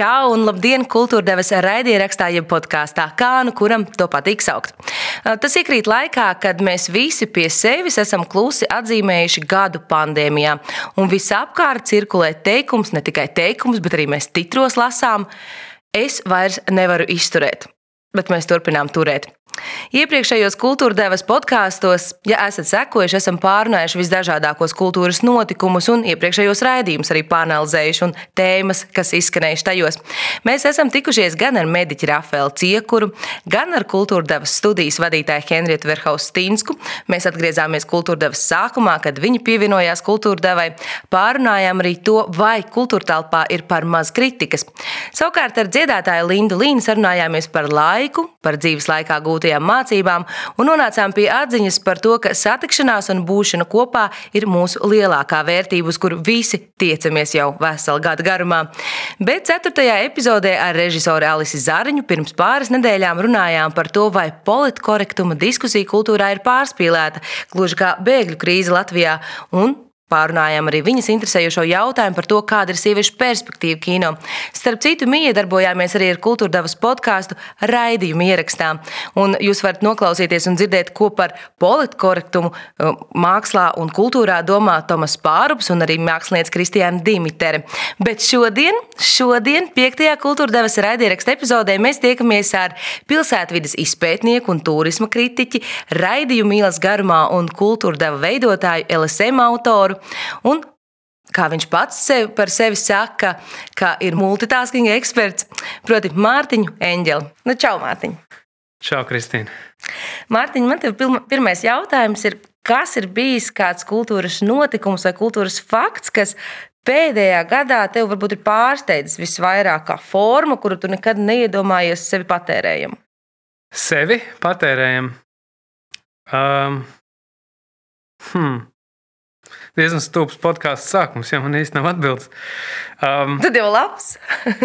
Čau un labdien, kultūrdevas raidierakstā, jeb podkāstā, kā nu kuram to patīk saukt. Tas iekrīt laikā, kad mēs visi pie sevis esam klusi atzīmējuši gadu pandēmijā, un visapkārt cirkulē teikums, ne tikai teikums, bet arī mēs titros lasām: Es vairs nevaru izturēt, bet mēs turpinām turēt. Iepriekšējos kultūrdevas podkāstos, ja esat sekojuši, esam pārunājuši visdažādākos kultūras notikumus un iepriekšējos raidījumus arī pāranalizējuši un tēmas, kas izskanējuši tajos. Mēs esam tikušies gan ar mediķi Rafaelu Ciekuru, gan ar kultūrdevas studijas vadītāju Henrietu Verhaustīnsku. Mēs atgriezāmies kultūrdevas sākumā, kad viņi pievienojās kultūrdevai. Pārunājām arī to, vai kultūrtelpā ir par maz kritikas. Savukārt ar dziedātāju Lindu Līnu sarunājāmies par laiku, par dzīves laikā gūtajām iegūtajām mācībām un nonācām pie atziņas par to, ka satikšanās un būšana kopā ir mūsu lielākā vērtība, uz kuru visi tiecamies jau veselu gadu garumā. Bet 4. epizodē ar režisoru Alisi Zariņu pirms pāris nedēļām runājām par to, vai politkorektuma diskusija kultūrā ir pārspīlēta, gluži kā bēgļu krīze Latvijā. Un Pārunājām arī viņas interesējošo jautājumu par to, kāda ir sieviešu perspektīva kino. Starp citu, miedarbojāmies arī ar kultūrdevas podkāstu raidījumu ierakstā. Un jūs varat noklausīties un dzirdēt, ko par politkorektumu uh, mākslā un kultūrā domā Tomas Pārups un arī mākslinieca Kristiāna Dimitere. Bet šodien, šodien, 5. kultūrdevas raidieraksta epizodē, mēs tiekamies ar pilsētvidas izpētnieku un turisma kritiķi, raidījumu mīlas garumā un kultūrdeva veidotāju LSM autoru Un kā viņš pats sev par sevi saka, ka ir multitasking eksperts, proti, Mārtiņu Eņģeli. Nu, čau, Mārtiņ! Čau, Kristīne! Mārtiņ, man te pirmais jautājums ir, kas ir bijis kāds kultūras notikums vai kultūras fakts, kas pēdējā gadā tev varbūt ir pārsteidzis visvairāk kā forma, kuru tu nekad neiedomājies sevi patērējam? Sevi patērējam? Um, hmm diezgan stulbs podkāstu sākums, ja man īsti nav atbildes. Um, Tad jau labs.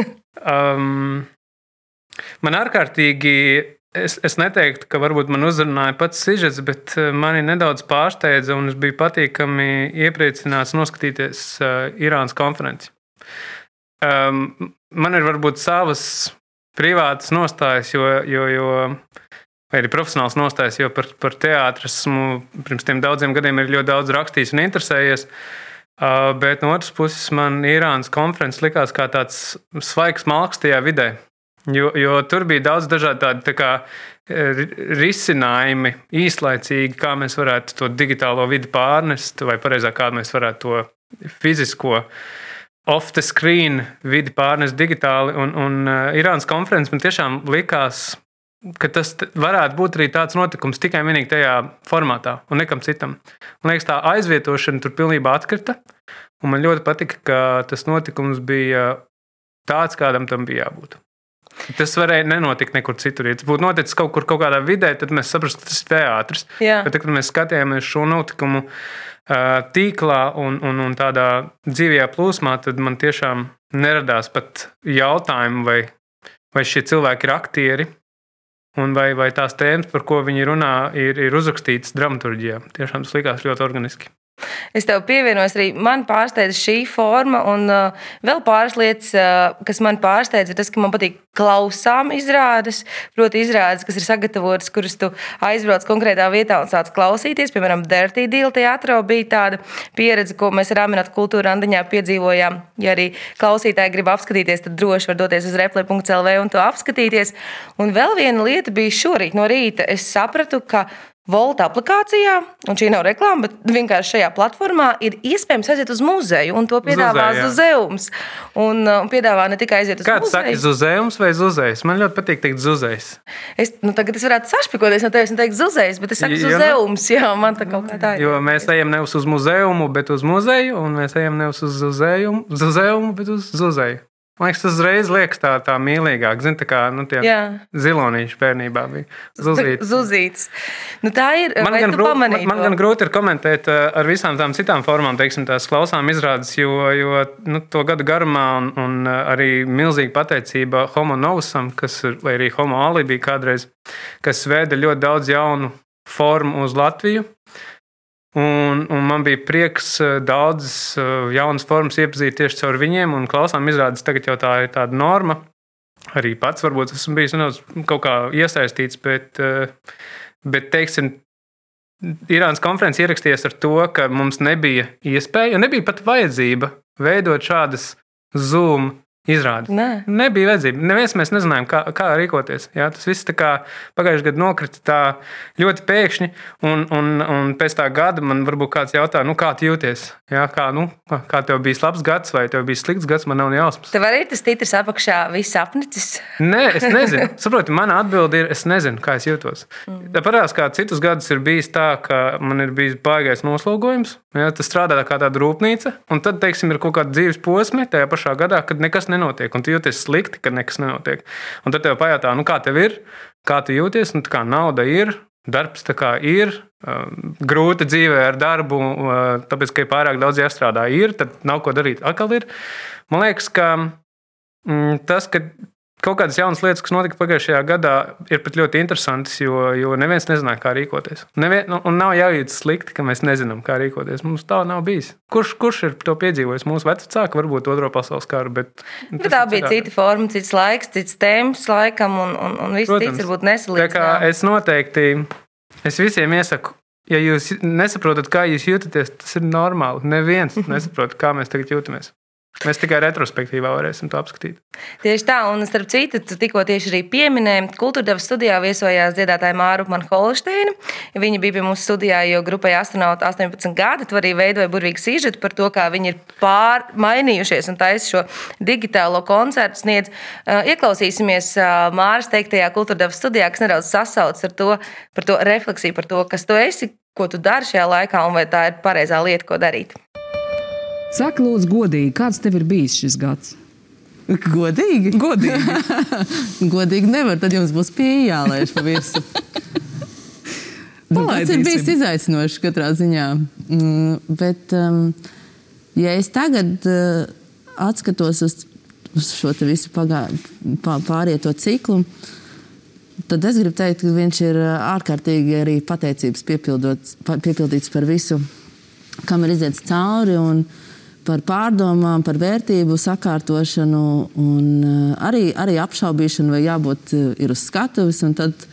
um, man ārkārtīgi. Es, es neteiktu, ka varbūt man uzrunāja pats sižets, bet uh, mani nedaudz pārsteidza, un es biju patīkami iepriecināts noskatīties uh, Irānas konferenci. Um, man ir varbūt savas privātas nostājas, jo, jo, jo vai arī profesionāls nostājs, jo par, par teātru esmu pirms tiem daudziem gadiem ļoti daudz rakstījis un interesējies. Uh, bet no otras puses, man Irānas konferences likās kā tāds svaigs malks tajā vidē. Jo, jo tur bija daudz dažādu tādu tā kā, risinājumi īslaicīgi, kā mēs varētu to digitālo vidi pārnest, vai precīzāk, kā mēs varētu to fizisko off the screen vidi pārnest digitāli. Un, un uh, Irānas konferences man tiešām likās ka tas varētu būt arī tāds notikums tikai un vienīgi tajā formātā un nekam citam. Man liekas, tā aizvietošana tur pilnībā atkrita. Man ļoti patika, ka tas notikums bija tāds, kādam tam bija jābūt. Tas varēja nenotikt nekur citur. Ja tas būtu noticis kaut kur, kaut kādā vidē, tad mēs saprastu, ka tas ir teātris. Bet, tad, kad mēs skatījāmies šo notikumu tīklā un, un, un tādā dzīvajā plūsmā, tad man tiešām neradās pat jautājumu, vai, vai šie cilvēki ir aktieri un vai, vai tās tēmas, par ko viņi runā, ir, ir uzrakstītas dramaturgijā. Tiešām tas likās ļoti organiski. Es tev pievienojos arī. Man pārsteidza šī forma, un uh, vēl pāris lietas, uh, kas man pārsteidza, ir tas, ka man patīk klausām izrādes. Proti, izrādes, kas ir sagatavotas, kuras tu aizbrauc konkrētā vietā un sāc klausīties. Piemēram, Dirty Deal teātrā bija tāda pieredze, ko mēs ar Aminatu kultūra andiņā piedzīvojām. Ja arī klausītāji grib apskatīties, tad droši var doties uz repli.lv un to apskatīties. Un vēl viena lieta bija šorīt no rīta. Es sapratu, ka Volta aplikācijā, un šī nav reklāma, bet vienkārši šajā platformā ir iespējams aiziet uz muzeju, un to piedāvā Zuzējums. Un, uh, un piedāvā ne tikai aiziet uz Kāds muzeju. Kāds saka, Zuzējums vai Zuzējs? Man ļoti patīk teikt Zuzējs. Es, nu, tagad es varētu sašpikoties no tevis un teikt Zuzējs, bet es saku Zuzējums, jā, man tā kaut kā tā ir. Jo mēs ejam nevis uz muzejumu, bet uz muzeju, un mēs ejam nevis uz Zuzējumu, Zuzējumu bet uz Zuzēju. Man liekas, tas uzreiz liekas tā, tā mīlīgāk. Zini, tā kā nu, zilonīši bērnībā bija. Zuzīts. Zuzīts. Nu, tā ir. Man gan, grūti, man, man gan grūti ir komentēt eh, ar visām tām citām formām, teiksim, tās klausām izrādes, jo, jo nu, to gadu garumā un, un eh, arī milzīga pateicība Homo Novusam, kas ir, vai arī Homo Alibi kādreiz, kas veda ļoti daudz jaunu formu uz Latviju. Un un, man bija prieks daudzas jaunas formas iepazīt tieši caur viņiem, un klausām izrādes tagad jau tā ir tāda norma. Arī pats varbūt esmu bijis nedaudz kaut kā iesaistīts, bet, bet teiksim, Irānas konferences ierakstījies ar to, ka mums nebija iespēja, nebija pat vajadzība veidot šādas Zoom izrādi. Nē. Nebija vajadzība. Neviens mēs nezinājām, kā, kā rīkoties. Jā, tas viss pagājušajā gadā nokrita tā ļoti pēkšņi, un, un, un pēc tā gada man varbūt kāds jautā, nu, kā jūties? Jā, kā, nu, kā tev bija labs gads vai tev bija slikts gads, man nav jausmas. Tev arī tas titrs apakšā viss apnicis? Nē, es nezinu. Saproti, mana atbilde ir, es nezinu, kā es jūtos. Mm. Parādās, kā citus gadus ir bijis tā, ka man ir bijis baigais noslogojums. Jā, tas strādā kā tāda rūpnīca, un tad, teiksim, ir kaut kāda dzīves posma tajā pašā gadā, kad nekas nenotiek, un tu jūties slikti, kad nekas nenotiek. Un tad tev pajautā, nu, kā tev ir, kā tu jūties, nu, kā nauda ir, darbs ir, grūti dzīvē ar darbu, tāpēc, ka ir pārāk daudz jāstrādā, ir, tad nav ko darīt. Atkal ir. Man liekas, ka mm, tas, ka Kaut kādas jaunas lietas, kas notika pagājušajā gadā, ir pat ļoti interesantas, jo, jo neviens nezināja, kā rīkoties. Nevien, nu, un nav jājūtas slikti, ka mēs nezinām, kā rīkoties. Mums tā nav bijis. Kurš, kurš ir to piedzīvojis? Mūsu vecāki, varbūt Otro pasaules karu. Bet, nu, tā bija cita forma, cits laiks, cits tēmas laikam, un, un, un viss Protams, cits varbūt nesalīdzināms. Es noteikti, es visiem iesaku. Ja jūs nesaprotat, kā jūs jūtaties, tas ir normāli. Neviens nesaprot, kā mēs tagad jūtamies. Mēs tikai retrospektīvā varēsim to apskatīt. Tieši tā, un starp citu, tu tikko tieši arī pieminēji, kultūrdevas studijā viesojās dziedātāja Māra Manholsteina. Viņa bija pie mums studijā, jo grupai astronauti 18 gadi. Tu arī veidoja burvīgu sižetu par to, kā viņi ir pārmainījušies un taisa šo digitālo koncertu sniedz. Uh, ieklausīsimies uh, Māras teiktajā kultūrdevas studijā, kas nedaudz sasauc ar to, par to refleksiju par to, kas tu esi, ko tu dari šajā laikā un vai tā ir pareizā lieta, ko darīt. Saka, lūdzu, godīgi, kāds tev ir bijis šis gads? Godīgi? Godīgi. godīgi nevar, tad jums būs pieeja jālaiž pa visu. Tas ir bijis izaicinoši katrā ziņā. Mm, bet, um, ja es tagad uh, atskatos uz, uz šo visu pagā, pārieto ciklu, tad es gribu teikt, ka viņš ir uh, ārkārtīgi arī pateicības piepildīts par visu, kam ir iziets cauri. Un, uh, par pārdomām, par vērtību sakārtošanu un eh, arī, arī apšaubīšanu, vai jābūt eh, ir uz skatuves. Tad,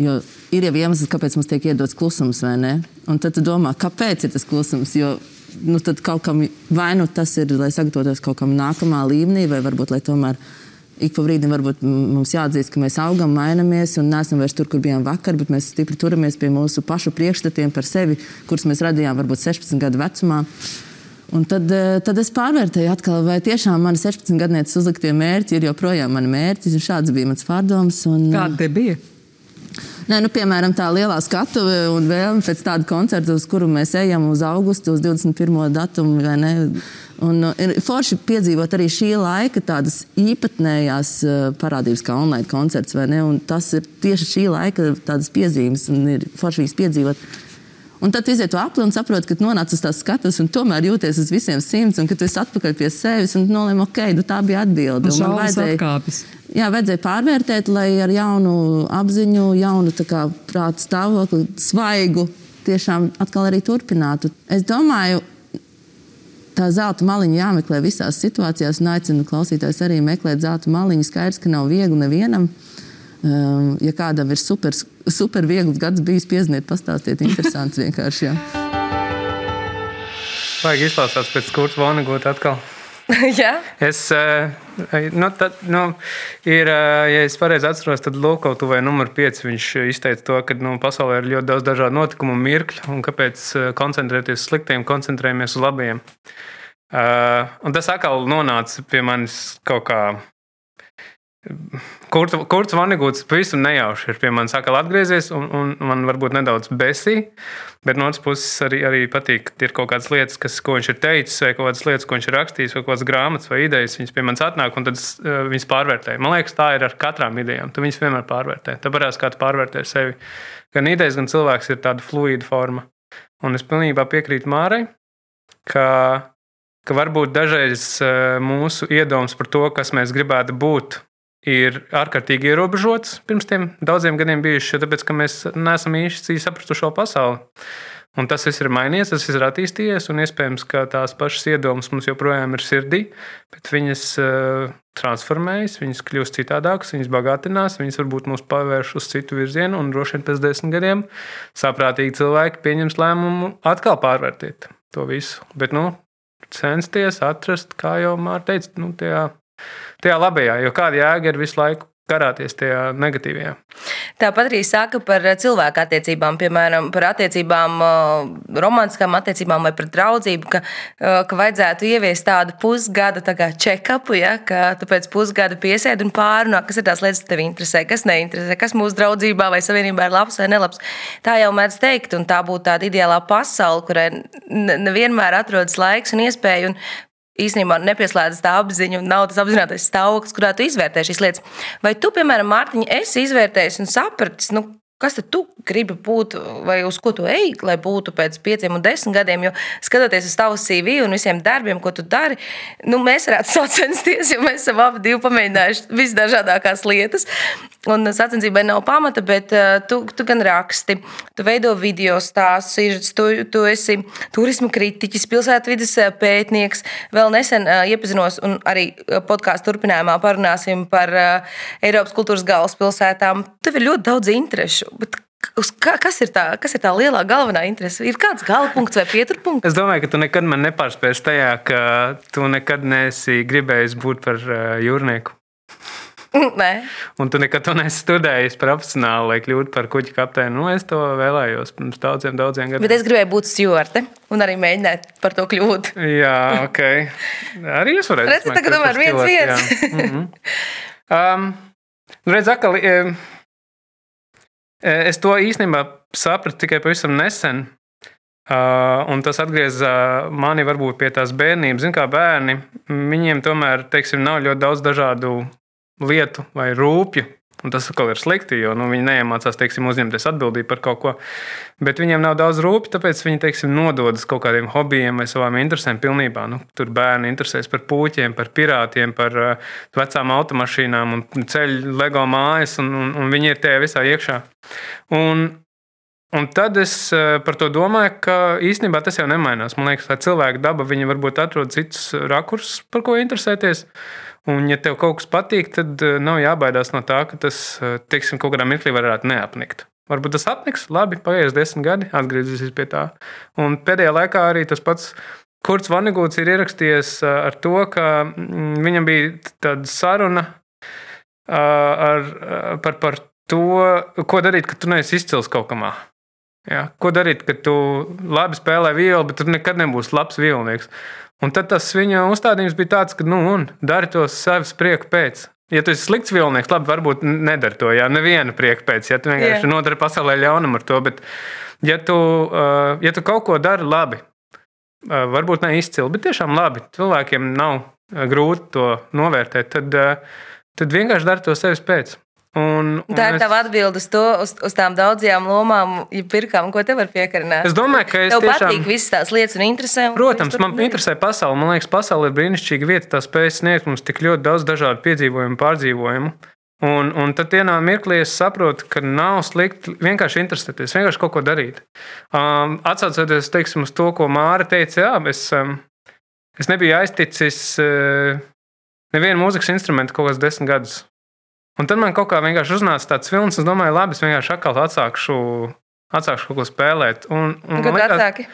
jo ir jau iemesls, kāpēc mums tiek iedots klusums, vai ne? Un tad tu domā, kāpēc ir tas klusums? Jo nu, tad kaut kam vai nu tas ir, lai sagatavotos kaut kam nākamā līmenī, vai varbūt lai tomēr. Ik pa brīdim varbūt mums jāatzīst, ka mēs augam, mainamies un neesam vairs tur, kur bijām vakar, bet mēs stipri turamies pie mūsu pašu priekšstatiem par sevi, kurus mēs radījām varbūt 16 gadu vecumā. Uh, Un tad, eh, tad es pārvērtēju, atkal, vai tiešām mani 16 gadsimta uzliktie mērķi ir joprojām mani mērķi. Šāds bija mans pārdoms. Un, Kāda tie bija? Nē, nu, piemēram, tā lielā skatuve un vēlme pēc tāda koncerta, uz kuru mēs ejam uz augustu, uz 21. datumu. Un, uh, ir forši piedzīvot arī šī laika tādas īpatnējās parādības, kā online koncerts. Tas ir tieši šī laika piezīmes, un ir forši viņas piedzīvot. Un tad iziet to apli un saproti, ka nonāc uz tās skatuves un tomēr jūties uz visiem simts, un ka tu esi atpakaļ pie sevis un nolēmi, ok, nu tā bija atbilde. Man vajadzēja, atkāpis. jā, vajadzēja pārvērtēt, lai ar jaunu apziņu, jaunu kā, prātu stāvokli, svaigu, tiešām atkal arī turpinātu. Es domāju, tā zelta maliņa jāmeklē visās situācijās, un aicinu klausītājus arī meklēt zelta maliņu. Skaidrs, ka nav viegli nevienam. Ehm, ja kādam ir super, super viegls gads bijis, piezniet, pastāstiet, interesants vienkārši. Jā. Vajag izklausās pēc kurta Voneguta atkal. Jā. Es, eh, nu, tad, nu, ir, eh, ja es pareizi atceros, tad Lūkautuvē numur 5 viņš izteica to, ka nu, pasaulē ir ļoti daudz dažādu notikumu un mirkļu, un kāpēc eh, koncentrēties uz sliktiem, koncentrējamies uz labiem. Uh, un tas atkal nonāca pie manis kaut kā Kurts Vanigūts pavisam nejauši ir pie manis atkal atgriezies, un, un man varbūt nedaudz besī, bet no otras puses arī, arī patīk, ka ir kaut kādas lietas, kas, ko viņš ir teicis, vai kaut kādas lietas, ko viņš ir rakstījis, vai kaut kādas grāmatas vai idejas, viņas pie manis atnāk, un tad uh, viņas pārvērtē. Man liekas, tā ir ar katrām idejām. Tu viņas vienmēr pārvērtē. Tāpēc kā tu pārvērtē sevi. Gan idejas, gan cilvēks ir tāda fluīda forma. Un es pilnībā piekrītu Mārai, ka ka varbūt dažreiz uh, mūsu iedoms par to, kas mēs gribētu būt, ir ārkārtīgi ierobežots pirms tiem daudziem gadiem bijuši, tāpēc ka mēs neesam īsti sapratuši šo pasauli. Un tas viss ir mainījies, tas ir attīstījies, un iespējams, ka tās pašas iedomas mums joprojām ir sirdī, bet viņas uh, transformējas, viņas kļūst citādākas, viņas bagātinās, viņas varbūt mūs pavērš uz citu virzienu, un droši vien pēc desmit gadiem saprātīgi cilvēki pieņems lēmumu atkal pārvērtēt to visu. Bet, nu, censties atrast, kā jau Mārta teica, nu, tajā, tajā labajā, jo kāda jēga ir visu laiku karāties tajā negatīvajā. Tāpat arī saka par cilvēku attiecībām, piemēram, par attiecībām, romantiskām attiecībām vai par draudzību, ka, ka vajadzētu ieviest tādu pusgada tā check-upu, ja, ka tu pēc pusgada piesēdi un pārunā, kas ir tās lietas, kas tev interesē, kas neinteresē, kas mūsu draudzībā vai savienībā ir labs vai nelabs. Tā jau mēdz teikt, un tā būtu tāda ideālā pasaule, kurai nevienmēr atrodas laiks un iespēja. Un īstenībā nepieslēdzas tā apziņa un nav tas apzinātais stāvoklis, kurā tu izvērtē šīs lietas. Vai tu, piemēram, Mārtiņa, esi izvērtējis un sapratis, nu, Kas tad tu gribi būt, vai uz ko tu ej, lai būtu pēc pieciem un desmit gadiem? Jo skatoties uz tavu CV un visiem darbiem, ko tu dari, nu, mēs varētu sacensties, jo mēs esam abi pamēģinājuši visdažādākās lietas. Un sacensībai nav pamata, bet uh, tu, tu gan raksti, tu veido video stāstus, tu, tu esi turismu kritiķis, pilsētvidas uh, pētnieks. Vēl nesen uh, iepazinos, un arī podkāstu turpinājumā parunāsim par Eiropas kultūras galvaspilsētām. Tev ir ļoti daudz interešu Bet kas ir, tā, kas ir tā lielā galvenā interese? Ir kāds galapunkts vai pieturpunkts? Es domāju, ka tu nekad man nepārspēsi tajā, ka tu nekad neesi gribējis būt par jūrnieku. Nē. Un tu nekad to neesi studējis profesionāli, lai kļūtu par kuģa kapteini. Nu, es to vēlējos pirms daudziem, daudziem gadiem. Bet es gribēju būt stūrte un arī mēģināt par to kļūt. jā, ok. Arī es varēju. Redzi, tagad tomēr viens viens. mm -hmm. um, redz, akali, Es to īstenībā sapratu tikai pavisam nesen. Uh, un tas atgrieza mani varbūt pie tās bērnības. Ziniet, kā bērni, viņiem tomēr teiksim, nav ļoti daudz dažādu lietu vai rūpju, Un tas atkal ir slikti, jo nu, viņi neiemācās teiksim, uzņemties atbildību par kaut ko. Bet viņiem nav daudz rūpīgi, tāpēc viņi teiksim, nododas kaut kādiem hobijiem vai savām interesēm pilnībā. Nu, tur bērni interesēs par puķiem, par pirātiem, par uh, vecām automašīnām un ceļu LEGO mājas, un, un, un viņi ir tajā visā iekšā. Un, Un tad es uh, par to domāju, ka īstenībā tas jau nemainās. Man liekas, ka cilvēka daba varbūt atrod citus rakursus, par ko interesēties. Un, ja tev kaut kas patīk, tad eh, nav jābaidās no tā, ka tas eh, teiksim, kaut kādā mirklī varētu neapnikt. Varbūt tas apniks, labi, paies desmit gadi, atgriezīsies pie tā. Un pēdējā laikā arī tas pats Kurts Vanigūts ir ierakstījies eh, ar to, ka mm, viņam bija tāda saruna ar, par, par to, ko darīt, kad tu neesi izcils kaut kamā. Ja? Ko darīt, kad tu labi spēlē violi, bet tu nekad nebūsi labs violnieks. Un tad tas viņa uzstādījums bija tāds, ka, nu, un dari to savas prieka pēc. Ja tu esi slikts vilnieks, labi, varbūt nedari to. Jā, neviena prieka pēc, ja tu vienkārši yeah. nodari pasaulē ļaunam ar to. Bet, ja tu, ja tu kaut ko dari labi, varbūt ne izcili, bet tiešām labi, cilvēkiem nav grūti to novērtēt, tad, tad vienkārši dari to sevis pēc. Un, un tā ir es... tava atbilde uz, to, uz, uz tām daudzajām lomām, ja pirkām, ko te var piekarināt. Es domāju, ka es Tev tiešām... patīk visas tās lietas un interesē. Un Protams, man interesē pasaule. Man liekas, pasaule ir brīnišķīga vieta. Tā spēj sniegt mums tik ļoti daudz dažādu piedzīvojumu, pārdzīvojumu. Un, un tad vienā mirklī es saprotu, ka nav slikti vienkārši interesēties, vienkārši kaut ko darīt. Um, Atcaucoties teiksim, uz to, ko Māra teica, jā, es, um, es nebiju aizticis uh, nevienu mūzikas instrumentu kaut kādus desmit gadus. Un tad man kaut kā vienkārši uznāca tāds filmas, un es domāju, labi, es vienkārši atkal atsākšu, atsākšu kaut ko spēlēt. Un, un, Kad vecāki?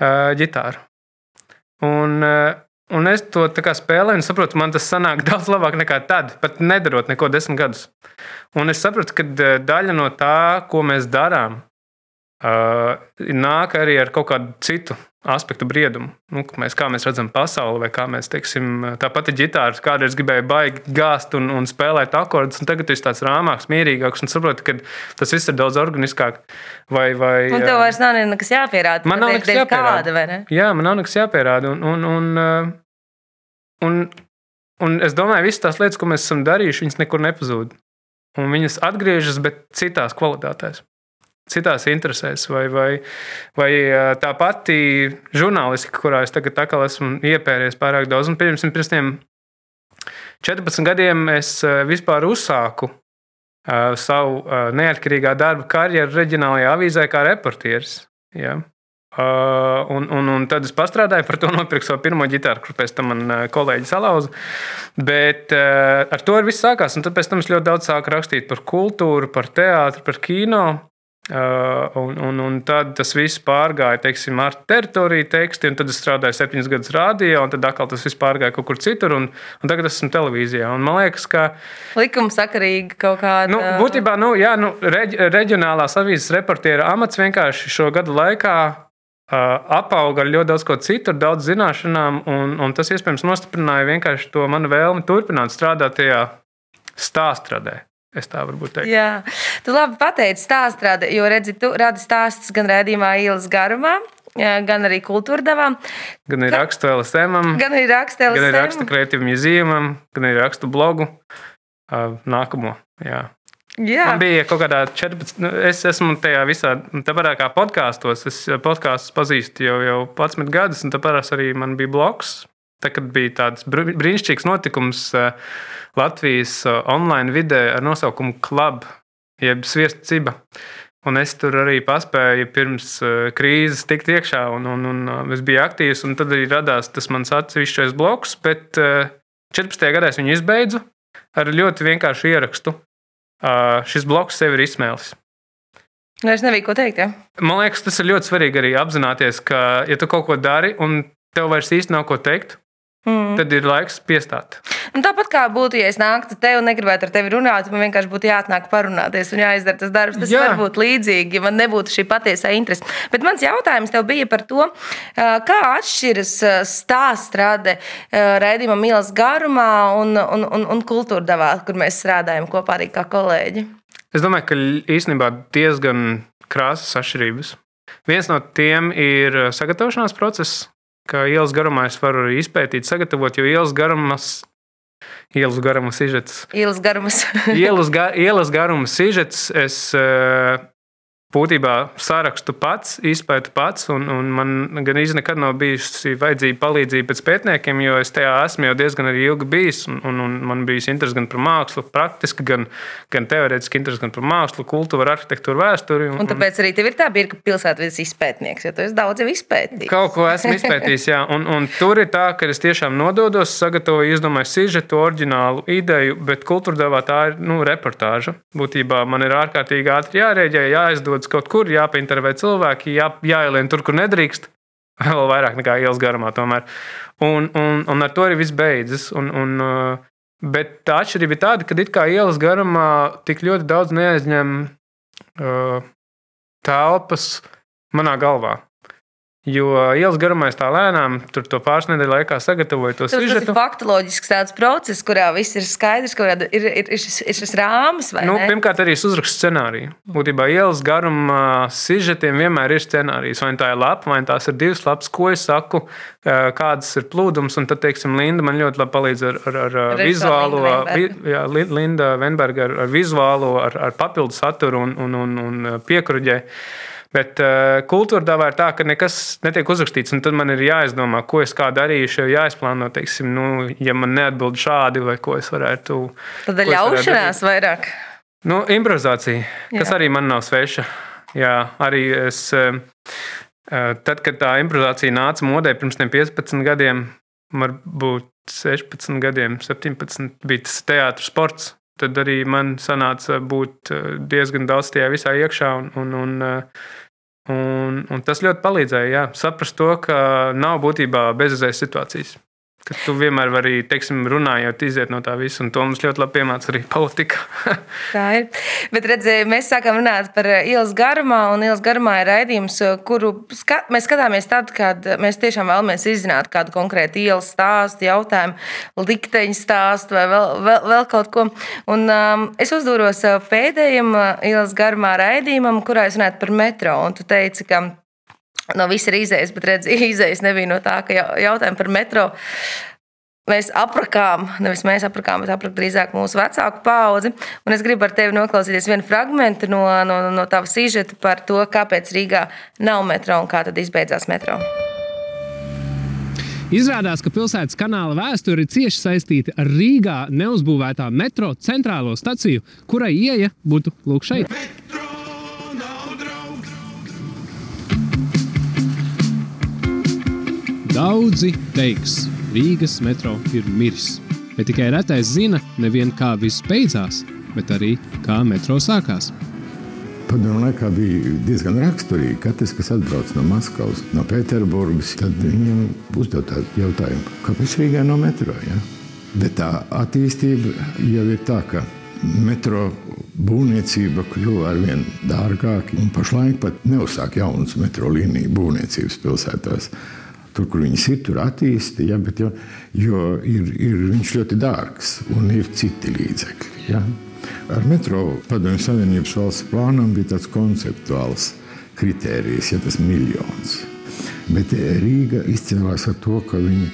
Uh, ģitāru. Un, uh, un es to spēlēju, un saprotu, man tas sanāk daudz labāk nekā tad, pat nedarot neko desmit gadus. Un es sapratu, ka daļa no tā, ko mēs darām, uh, nāk arī ar kaut kādu citu aspektu briedumu. Nu, mēs, kā mēs redzam pasauli, vai kā mēs teiksim, tā pati ģitāra, kādreiz gribēja baigi gāzt un, un spēlēt akordus, un tagad tas ir tāds rāmāks, mierīgāks un saproti, ka tas viss ir daudz organiskāk. Vai, vai, un tev vairs nav nekas jāpierāda. Man nav nekas jāpierāda. Kāda, ne? Jā, man nav nekas jāpierāda. Un, un, un, un, un es domāju, visas tās lietas, ko mēs esam darījuši, viņas nekur nepazūd. Un viņas atgriežas, bet citās kvalitātēs citās interesēs, vai, vai, vai tā pati žurnālistika, kurā es tagad esmu iepēries pārāk daudz. Un, pirms, pirms tiem 14 gadiem es vispār uzsāku savu neatkarīgā darba karjeru reģionālajā avīzē kā reportieris. Ja? Uh, un, un, un tad es pastrādāju par to, nopirku savu pirmo ģitāru, kur pēc tam man uh, kolēģi salauza. Bet uh, ar to viss sākās. Un tad pēc tam es ļoti daudz sāku rakstīt par kultūru, par teātru, par kino. Uh, un, un, un tad tas viss pārgāja teiksim, ar teritoriju tekstu, un tad es strādāju septiņus gadus rādījā, un tad atkal tas viss pārgāja kaut kur citur, un, un tagad esmu televīzijā. Un man liekas, ka. Likumsakarīgi kaut kāda. Nu, būtībā, nu, jā, nu, reģ, reģionālās avīzes reportiera amats vienkārši šo gadu laikā apauga ar ļoti daudz ko citu, daudz zināšanām, un, un tas iespējams nostiprināja vienkārši to manu vēlmi turpināt strādāt tajā stāstradē. Es tā varbūt teiktu. Jā, tu labi pateici stāstrāde, jo redzi, tu radi stāstus gan redzījumā ielas garumā, gan arī kultūra devām. Gan arī rakstu LSM, gan arī rakstu LSM, gan arī rakstu kreatīvu muzeumam, gan arī rakstu blogu. Nākamo. Jā. Jā. Man bija kaut kādā 14. Nu, es esmu tajā visā, tāpat kā podkāstos. Es podkāstus pazīstu jau, jau 11 gadus, un tāpēc arī man bija bloks. Tā, bija tāds brīnišķīgs notikums Latvijas online vidē ar nosaukumu Club, jeb Sviesta ciba. Un es tur arī paspēju pirms krīzes tikt iekšā, un, un, un es biju aktīvs. Tad arī radās tas mans atsevišķais bloks, bet 14. gadā es viņu izbeidzu ar ļoti vienkāršu ierakstu šis bloks sev ir izsmēlis. Nu, es nebiju ko teikt. Ja? Man liekas, tas ir ļoti svarīgi arī apzināties, ka, ja tu kaut ko dari un tev vairs īsti nav ko teikt, Mm. Tad ir laiks piestāt. Un tāpat kā būtu, ja es nāktu te un negribētu ar tevi runāt, man vienkārši būtu jāatnāk parunāties un jāizdara tas darbs. Tas Jā. var būt līdzīgi, ja man nebūtu šī patiesā interese. Bet mans jautājums tev bija par to, kā atšķiras stāstrāde raidījuma mīlas garumā un, un, un, un kultūra devā, kur mēs strādājam kopā arī kā kolēģi. Es domāju, ka īstenībā diezgan krāsas atšķirības. Viens no tiem ir sagatavošanās process, ka ielas garumā es varu izpētīt, sagatavot, jo ielas garumas Ielas garuma sižets. Ielas garumas. ielas, ga, ielas garuma sižets. Es uh, būtībā sarakstu pats, izpētu pats, un, un man gan īstenībā nekad nav bijusi vajadzīga palīdzība pēc pētniekiem, jo es tajā esmu jau diezgan ilgi bijis, un, un, un man bija interesi gan par mākslu, praktiski, gan, gan teorētiski interesi gan par mākslu, kultūru, arhitektūru, vēsturi. Un, un tāpēc arī tev ir tā birka pilsētvidas izpētnieks, jo tu esi daudz jau izpētījis. Kaut ko esmu izpētījis, jā, un, un tur ir tā, ka es tiešām nododos, sagatavoju, izdomāju sižetu, oriģinālu ideju, bet kultūra devā tā ir nu, reportāža. Būtībā man ir ārkārtīgi ātri jārēģē, jāizdod jādodas kaut kur, jāpaintervē cilvēki, jā, jāielien tur, kur nedrīkst. Vēl vairāk nekā ielas garumā. Tomēr. Un, un, un ar to arī viss beidzas. Un, un, uh, bet tā atšķirība ir tāda, ka it kā ielas garumā tik ļoti daudz neaizņem uh, telpas manā galvā. Jo ielas garumā es tā lēnām, tur to pāris nedēļu laikā sagatavoju to sižetu. Tas ir faktoloģisks tāds process, kurā viss ir skaidrs, ka ir, ir, ir, šis, ir šis rāmis. Nu, ne? pirmkārt, arī es uzrakstu scenāriju. Būtībā ielas garumā sižetiem vienmēr ir scenārijs. Vai tā ir lapa, vai tās ir divas lapas, ko es saku, kādas ir plūdums. Un tad, teiksim, Linda man ļoti labi palīdz ar, ar, ar, ar vizuālo, vi, jā, Linda Venberga ar, ar vizuālo, ar, ar papildu saturu un, un, un, un piekruģē. Bet uh, kultūra dāvā ir tā, ka nekas netiek uzrakstīts, un tad man ir jāizdomā, ko es kā darīšu, jau jāizplāno, teiksim, nu, ja man neatbild šādi, vai ko es varētu. Tad ļaušanās vairāk. Nu, improvizācija, Jā. kas arī man nav sveša. Jā, arī es, uh, tad, kad tā improvizācija nāca modē pirms 15 gadiem, varbūt 16 gadiem, 17, bija tas teātris sports tad arī man sanāca būt diezgan daudz tajā visā iekšā. Un, un, un, Un, un tas ļoti palīdzēja jā, saprast to, ka nav būtībā bezizējas situācijas. Ka tu vienmēr vari, teiksim, runājot, iziet no tā visa, to mums ļoti labi piemāca arī politika. tā ir. Bet redziet, mēs sākām runāt par eh, ielas garumā, un ielas garumā ir raidījums, eh, kuru skat, mēs skatāmies tad, kad mēs tiešām vēlamies izzināt kādu konkrētu ielas stāstu, jautājumu, likteņu stāstu vai vēl, vēl, vēl kaut ko. Un, um, es uzdūros eh, pēdējiem ielas garumā raidījumam, kurā es runāju par metro, un tu teici, ka no visa ir izējas, bet redz, izējas nebija no tā, ka jautājumi par metro. Mēs aprakām, nevis mēs aprakām, bet aprakām drīzāk mūsu vecāku paudzi. Un es gribu ar tevi noklausīties vienu fragment no, no, no tava sižeta par to, kāpēc Rīgā nav metro un kā tad izbeidzās metro. Izrādās, ka pilsētas kanāla vēsture ir cieši saistīta ar Rīgā neuzbūvētā metro centrālo staciju, kurai ieeja būtu lūk šeit. Metro! Daudzi teiks, Rīgas metro ir miris. Bet tikai retais zina nevien kā viss beidzās, bet arī kā metro sākās. Padomu laikā bija diezgan raksturīgi. Katrs, kas atbrauc no Maskavas, no Pēterburgas, tad viņam uzdod tādu jautājumu, kāpēc Rīgā no metro? Ja? Bet tā attīstība jau ir tā, ka metro būvniecība kļuva ar vien dārgāka. Pašlaik pat neuzsāk jaunas metro līniju būvniecības pilsētās. Tur, kur viņas ir, tur attīstīta, ja, jo, jo ir, ir viņš ļoti dārgs un ir citi līdzekļi. Ja. Ar metro padomju Savienības valsts plānam bija tāds konceptuāls kritērijs, ja tas ir miljons. Bet Rīga izcēlās ar to, ka viņi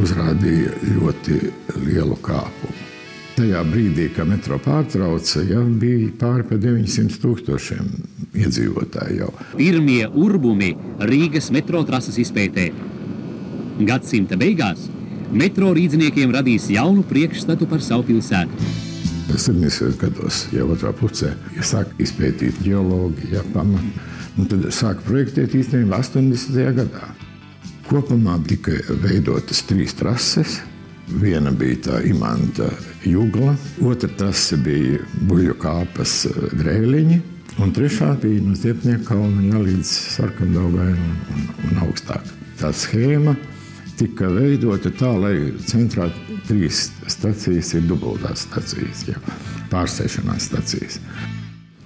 uzrādīja ļoti lielu kāpumu. Tajā brīdī, kad metro pārtrauca, ja, bija pāri par 900 tūkstošiem iedzīvotāju. Jau. Pirmie urbumi Rīgas metro trases izpētē. Gadsimta beigās metro rīzniekiem radīs jaunu priekšstatu par savu pilsētu. 70. gados, jau otrā pusē, ja sāk izpētīt geoloģiju, ja, pamat, nu, tad sāk projektēt īstenībā 80. gadā. Kopumā tika veidotas trīs trases. Viena bija tā imanta jūgla, otra trase bija buļļu kāpas drēliņi, un trešā bija no Ziepnieka kalna līdz Sarkandaugai un, un, un augstāk. Tā schēma tika veidota tā, lai centrā trīs stacijas ir dubultās stacijas, jau pārsēšanās stacijas.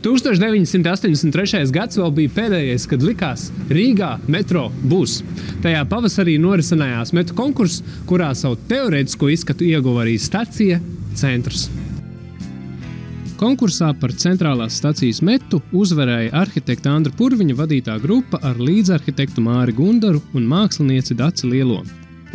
1983. gads vēl bija pēdējais, kad likās, Rīgā metro būs. Tajā pavasarī norisinājās metu konkurss, kurā savu teorētisko izskatu ieguva arī stacija centrs. Konkursā par centrālās stacijas metu uzvarēja arhitekta Andra Purviņa vadītā grupa ar līdzarhitektu Māri Gundaru un mākslinieci Daci Lielo.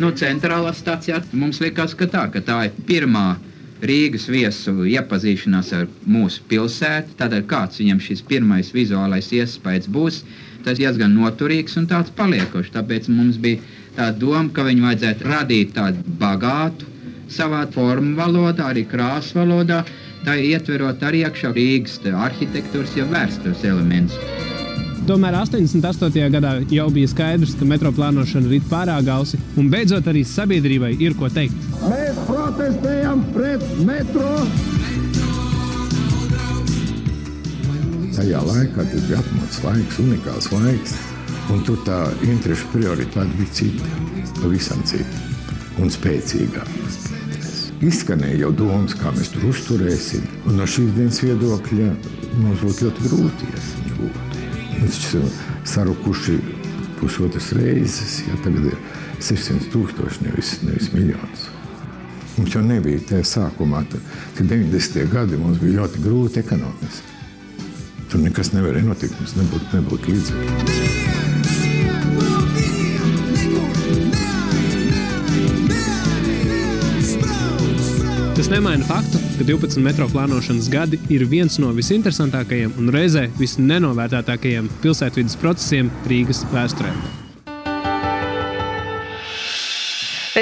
No centrālā stācijā mums liekas, ka tā, ka tā ir pirmā Rīgas viesu iepazīšanās ar mūsu pilsētu. Tādēļ kāds viņam šis pirmais vizuālais iespējas būs, tas diezgan noturīgs un tāds paliekošs. Tāpēc mums bija tā doma, ka viņu vajadzētu radīt tādu bagātu savā formu valodā, arī krāsu valodā, tā ietverot arī iekšā Rīgas arhitektūras jau vēstures elementus. Tomēr 88. gadā jau bija skaidrs, ka metro plānošana ir pārāk gausi, un beidzot arī sabiedrībai ir ko teikt. Mēs protestējam pret metro! Tajā laikā tas bija atmodas laiks, unikāls laiks, un tur tā interešu prioritāte bija cita, pavisam cita un spēcīgāka. Izskanēja jau domas, kā mēs tur uzturēsim, un no šīs dienas viedokļa mums būtu ļoti grūti, ja Viņš ir sarukuši pusotras reizes, ja tagad ir 600 tūkstoši, nevis, nevis miljonus. Mums jau nebija tajā sākumā, kad 90. gadi mums bija ļoti grūti ekonomiski. Tur nekas nevarēja notikt, mums nebūtu, nebūtu līdzekļu. Tas nemaina faktu, ka 12 metro plānošanas gadi ir viens no visinteresantākajiem un reizē visnenovērtētākajiem pilsētvidas procesiem Rīgas vēsturē.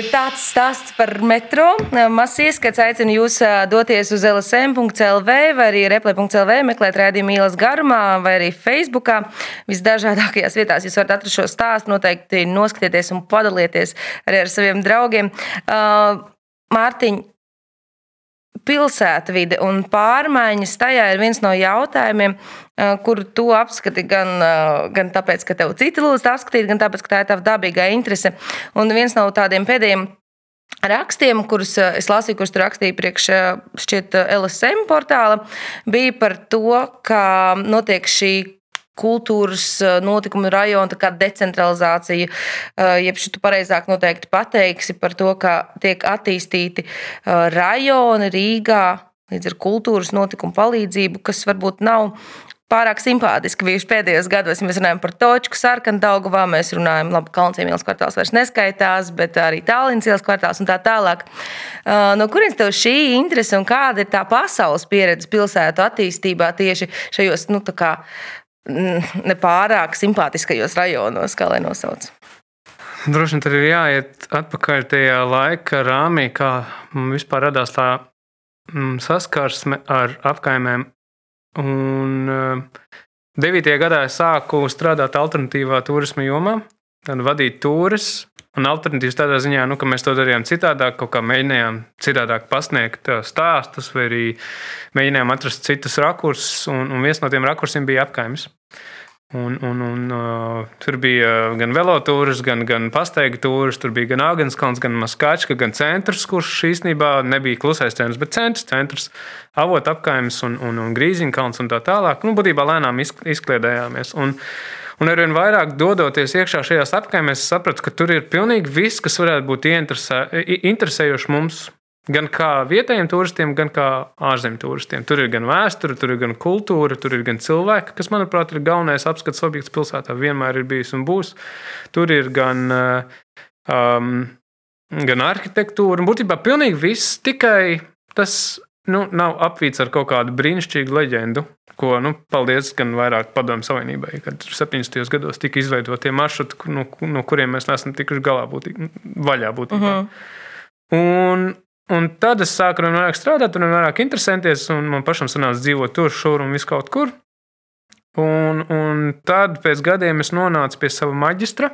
Tāds stāsts par metro. Mazs ieskats aicinu jūs doties uz LSM.CLV vai arī replē.CLV, meklēt rādījumu ielas garumā vai arī Facebookā. Visdažādākajās vietās jūs varat atrast šo stāstu. Noteikti noskatieties un padalieties arī ar saviem draugiem. Mārtiņ, pilsētvide un pārmaiņas tajā ir viens no jautājumiem, kuru tu apskati gan, gan tāpēc, ka tev citi lūdz apskatīt, gan tāpēc, ka tā ir tava dabīgā interese. Un viens no tādiem pēdējiem rakstiem, kurus es lasīju, kurus tu rakstīji priekš šķiet LSM portāla, bija par to, ka notiek šī kultūras eh, notikumu rajonu decentralizācija, eh, jeb šī pareizāk noteikti pateiksi par to, ka tiek attīstīti eh, rajoni Rīgā līdz ar kultūras notikumu palīdzību, kas varbūt nav pārāk simpātiski bijuši pēdējos gados. Mēs runājam par Točku, Sarkanu Daugavā, mēs runājam, labi, Kalnciem ielas kvartāls vairs neskaitās, bet arī Tālīnas ielas kvartāls un tā tālāk. No kurienes tev šī interese un kāda ir tā pasaules pieredze pilsētu attīstībā tieši šajos, nu, tā kā nepārāk simpātiskajos rajonos, kā lai nosauc. Droši vien tur ir jāiet atpakaļ tajā laika rāmī, kā vispār radās tā saskarsme ar apkaimēm. Un 9. gadā es sāku strādāt alternatīvā turisma jomā, tad vadīt tūris Un alternatīvas tādā ziņā, nu, ka mēs to darījām citādāk, kaut kā mēģinājām citādāk pasniegt stāstus, vai arī mēģinājām atrast citus rakursus, un, un viens no tiem rakursiem bija apkaimes. Un, un, un, uh, tur bija gan velotūras, gan, gan pastaiga tūris, tur bija gan Agenskalns, gan Maskačka, gan centrs, kurš īstenībā nebija klusais centrs, bet centrs, centrs avot apkaimes un, un, un grīziņkalns un tā tālāk. Nu, būtībā lēnām izkliedējāmies. Un, un arvien vairāk dodoties iekšā šajās apkaimēs, sapratu, ka tur ir pilnīgi viss, kas varētu būt interesējoši mums Gan kā vietējiem turistiem, gan kā ārzemju turistiem. Tur ir gan vēsture, tur ir gan kultūra, tur ir gan cilvēki, kas, manuprāt, ir galvenais apskates objekts pilsētā. Vienmēr ir bijis un būs. Tur ir gan, um, gan arhitektūra, būtībā pilnīgi viss. Tikai tas nu, nav apvīts ar kaut kādu brīnišķīgu leģendu. Ko, nu, paldies gan vairāk Padomju Savienībai, kad 70. gados tika izveidoti tie maršruti, no, no kuriem mēs neesam tikuši galā būtībā, vaļā būtībā. Uh -huh. Un, Un tad es sāku ar vairāk strādāt, un vairāk interesēties, un man pašam sanāca dzīvot tur, šur un viskaut kur. Un, un tad pēc gadiem es nonācu pie sava maģistra,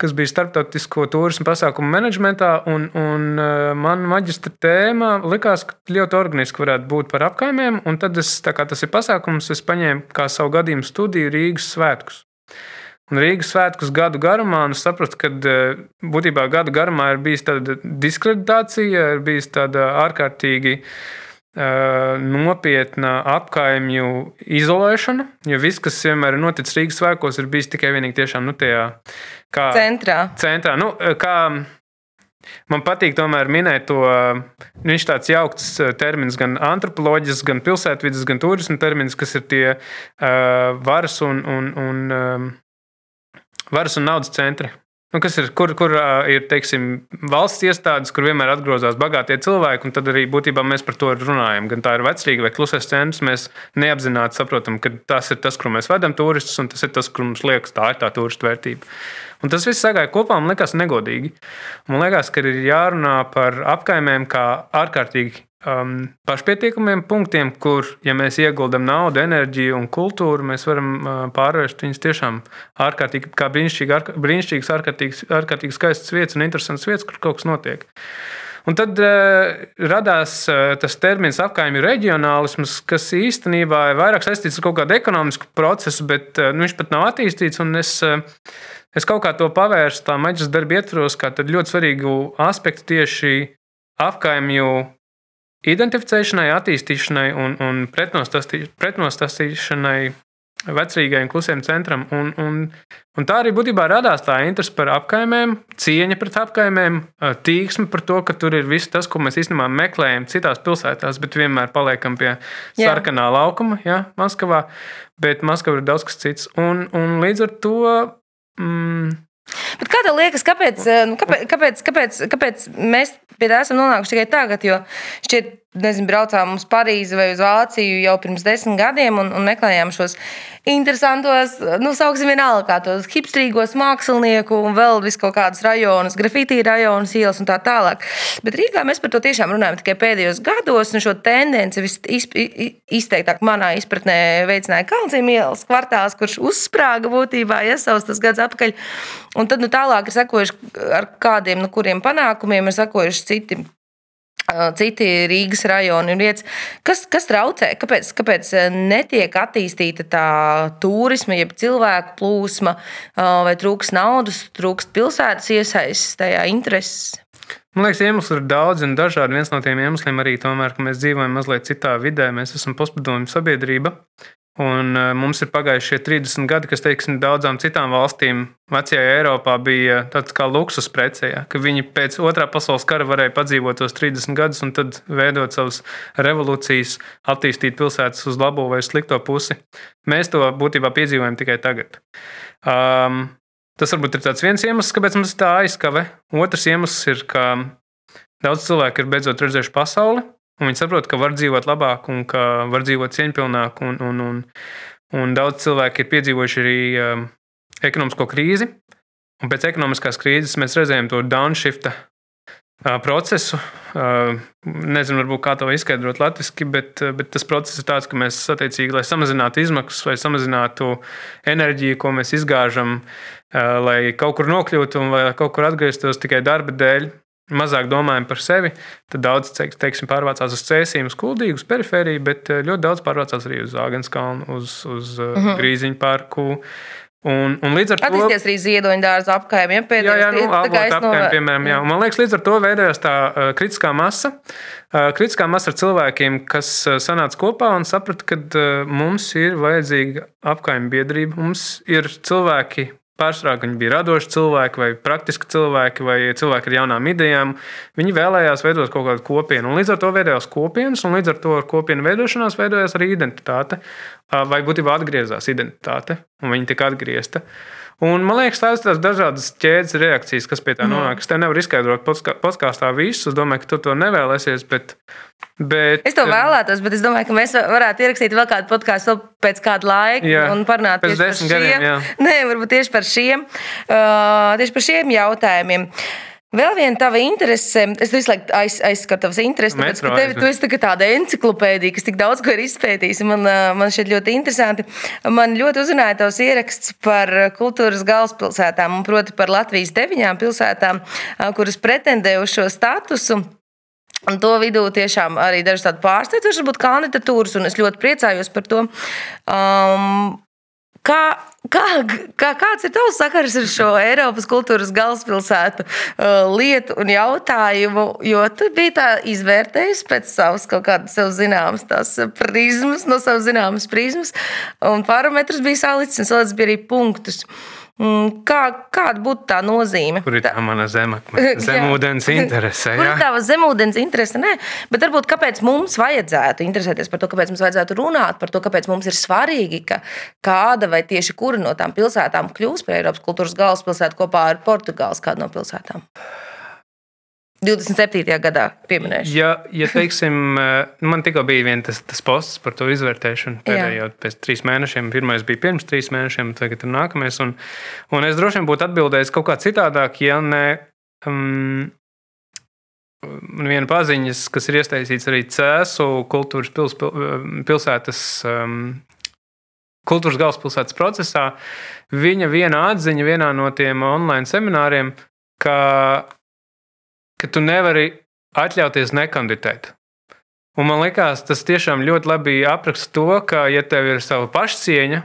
kas bija starptautisko turismu pasākumu menedžmentā. Un, un uh, man maģistra tēma likās, ka ļoti organiski varētu būt par apkaimēm. Un tad es, tā kā tas ir pasākums, es paņēmu kā savu gadījumu studiju Rīgas svētkus. Un Rīgas svētkus gadu garumā, es sapratu, ka eh, būtībā gadu garumā ir bijusi tāda diskreditācija, ir bijusi tāda ārkārtīgi uh, nopietna apkaimju izolēšana. Jo viss, kas vienmēr ir noticis Rīgas svētkos, ir bijis tikai vienīgi tiešām nu, tajā kā, centrā. centrā. Nu, eh, kā, Man patīk tomēr minēt to, nu, viņš tāds jaukts termins, gan antropoloģisks, gan pilsētvidas, gan turisma termins, kas ir tie uh, varas un, un, un um, varas un naudas centri. Nu, kas ir, kur, kur ir teiksim, valsts iestādes, kur vienmēr atgrozās bagātie cilvēki, un tad arī būtībā mēs par to runājam. Gan tā ir vecrīga vai klusais centrs, mēs neapzināti saprotam, ka tas ir tas, kur mēs vedam turistus, un tas ir tas, kur mums liekas, tā ir tā turistu vērtība. Un tas viss sagāja kopā, man liekas, negodīgi. Man liekas, ka ir jārunā par apkaimēm kā ārkārtīgi um, pašpietiekamiem punktiem, kur, ja mēs ieguldam naudu, enerģiju un kultūru, mēs varam uh, pārvērst viņus tiešām ārkārtīgi, kā brīnišķīgi, ārk brīnišķīgas, ārkārtīgi, ārkārtīgi skaistas vietas un interesantas vietas, kur kaut kas notiek. Un tad uh, radās uh, tas termins apgājuma reģionālisms, kas īstenībā ir vairāk saistīts ar kaut kādu ekonomisku procesu, bet uh, nu, viņš pat nav attīstīts. Es, uh, es kaut kā to pavērstu tā maģiskā darba ietvaros, kā ļoti svarīgu aspektu tieši apgājumu identificēšanai, attīstīšanai un, un pretnostastīšanai vecrīgai un klusiem centram. Un, un, un tā arī būtībā radās tā interese par apkaimēm, cieņa pret apkaimēm, tīksme par to, ka tur ir viss tas, ko mēs īstenībā meklējam citās pilsētās, bet vienmēr paliekam pie jā. sarkanā laukuma, ja, Maskavā. Bet Maskava ir daudz kas cits. Un, un līdz ar to. Mm, Bet kā tev liekas, kāpēc, nu, kāpēc, kāpēc, kāpēc, kāpēc mēs pie tā esam nonākuši tikai tagad? Jo šķiet, nezinu, braucām uz Parīzi vai uz Vāciju jau pirms desmit gadiem un, un meklējām šos interesantos, nu, sauksim vienalga, kā tos hipstrīgos mākslinieku un vēl vis kaut kādas rajonus, grafitī rajonus, ielas un tā tālāk. Bet Rīgā mēs par to tiešām runājam tikai pēdējos gados, un šo tendenci izteiktāk manā izpratnē veicināja Kalncīm ielas kvartāls, kurš uzsprāga būtībā iesaustas tas gads atpakaļ. Un tad nu, tālāk ir sekojuši ar kādiem, nu, kuriem panākumiem ir sekojuši citi citi Rīgas rajoni un vietas. Kas, kas traucē? Kāpēc, kāpēc netiek attīstīta tā turisma, jeb cilvēku plūsma, vai trūks naudas, trūks pilsētas iesaistas tajā intereses? Man liekas, iemesli ir daudz un dažādi. Viens no tiem iemesliem arī tomēr, ka mēs dzīvojam mazliet citā vidē. Mēs esam postpadomju sabiedrība. Un uh, mums ir pagājuši šie 30 gadi, kas, teiksim, daudzām citām valstīm, vecajā Eiropā, bija tāds kā luksus prece. Ja, ka viņi pēc otrā pasaules kara varēja padzīvot tos 30 gadus un tad veidot savas revolūcijas, attīstīt pilsētas uz labo vai slikto pusi. Mēs to būtībā piedzīvojam tikai tagad. Um, tas varbūt ir viens iemesls, kāpēc mums tā aizkave. Otrs iemesls ir, ka daudz cilvēku ir beidzot redzējuši pasauli Un viņi saprot, ka var dzīvot labāk un ka var dzīvot cieņpilnāk. Un, un, un, un daudz cilvēku ir piedzīvojuši arī um, ekonomisko krīzi. Un pēc ekonomiskās krīzes mēs redzējām to downshift procesu. Nezinu, varbūt kā to izskaidrot latviešu, bet, bet tas process ir tāds, ka mēs attiecīgi, lai samazinātu izmaksas vai samazinātu enerģiju, ko mēs izgāžam, lai kaut kur nokļūtu un lai kaut kur atgrieztos tikai darba dēļ. Mazāk domājam par sevi, tad daudz teiksim, pārvācās uz cēsīm, uz kuldīgu, uz perifēriju, bet ļoti daudz pārvācās arī uz Zāgenskalnu, uz, uz uh -huh. Grīziņu parku, Un, un līdz ar to attīstījās arī ziedoņa dārza apkaimē. Ja, jā, jā, nu, apkaimē, no... piemēram. Jā. Un man liekas, līdz ar to veidojās tā uh, kritiskā masa. Uh, kritiskā masa ar cilvēkiem, kas uh, sanāca kopā un saprata, ka uh, mums ir vajadzīga apkaimē biedrība. Mums ir cilvēki, Pārsvarā viņi bija radoši cilvēki, vai praktiski cilvēki, vai cilvēki ar jaunām idejām. Viņi vēlējās veidot kaut kādu kopienu. Un līdz ar to veidojās kopienas, un līdz ar to ar kopienu veidošanās veidojās arī identitāte. Vai būtībā atgriezās identitāte, un viņi tika atgriezta. Un, man liekas, tās ir dažādas ķēdes reakcijas, kas pie tā mhm. nonāk. Es tev nevaru izskaidrot podkāstā visu. Es domāju, ka tu to nevēlēsies. Bet, bet, es to vēlētos, bet es domāju, ka mēs varētu ierakstīt vēl kādu podkāstu pēc kāda laika jā, un parunāt par šiem. Gadiem, jā. Nē, varbūt tieši par šiem, uh, tieši par šiem jautājumiem. Uh, Vēl viena tava interese, es visu laiku aiz, aizskatu tavas intereses, tāpēc, ka tev, tu esi tā tāda enciklopēdija, kas tik daudz ko ir izpētījis. Man, man šķiet ļoti interesanti. Man ļoti uzrunāja tavs ieraksts par kultūras galvaspilsētām, un proti par Latvijas deviņām pilsētām, kuras pretendē uz šo statusu. Un to vidū tiešām arī dažas tādas pārsteidzošas, kandidatūras, un es ļoti priecājos par to. Um, Kā, kā, kā, kāds ir tavs sakars ar šo Eiropas kultūras galvaspilsētu uh, lietu un jautājumu? Jo tu biji tā izvērtējis pēc savas kaut kādas sev zināmas prizmas, no savas zināmas prizmas, un parametrus bija salicis, un salicis bija arī punktus. Uh, kā, kāda būtu tā nozīme? Kur ir tā mana zemakme? Zemūdens interese. Kur ir tā zemūdens interese? Nē, bet varbūt kāpēc mums vajadzētu interesēties par to, kāpēc mums vajadzētu runāt par to, kāpēc mums ir svarīgi, ka kāda vai tieši kura no tām pilsētām kļūs par Eiropas kultūras galvaspilsētu kopā ar Portugāles kādu no pilsētām. 27. gadā pieminēšu. Ja, ja teiksim, eh, man tikko bija viens tas, tas posts par to izvērtēšanu. Pēdējo pēc trīs mēnešiem. Pirmais bija pirms trīs mēnešiem, tagad ir nākamais. Un, un es droši vien būtu atbildējis kaut kā citādāk, ja ne. Um, Man viena paziņas, kas ir iesaistīts arī Cēzu kultūras pils, pilsētas, um, kultūras galvaspilsētas procesā, viņa viena atziņa vienā no tiem online semināriem, ka ka tu nevari atļauties nekandidēt. Un man liekas, tas tiešām ļoti labi apraksta to, ka, ja tev ir sava pašcieņa,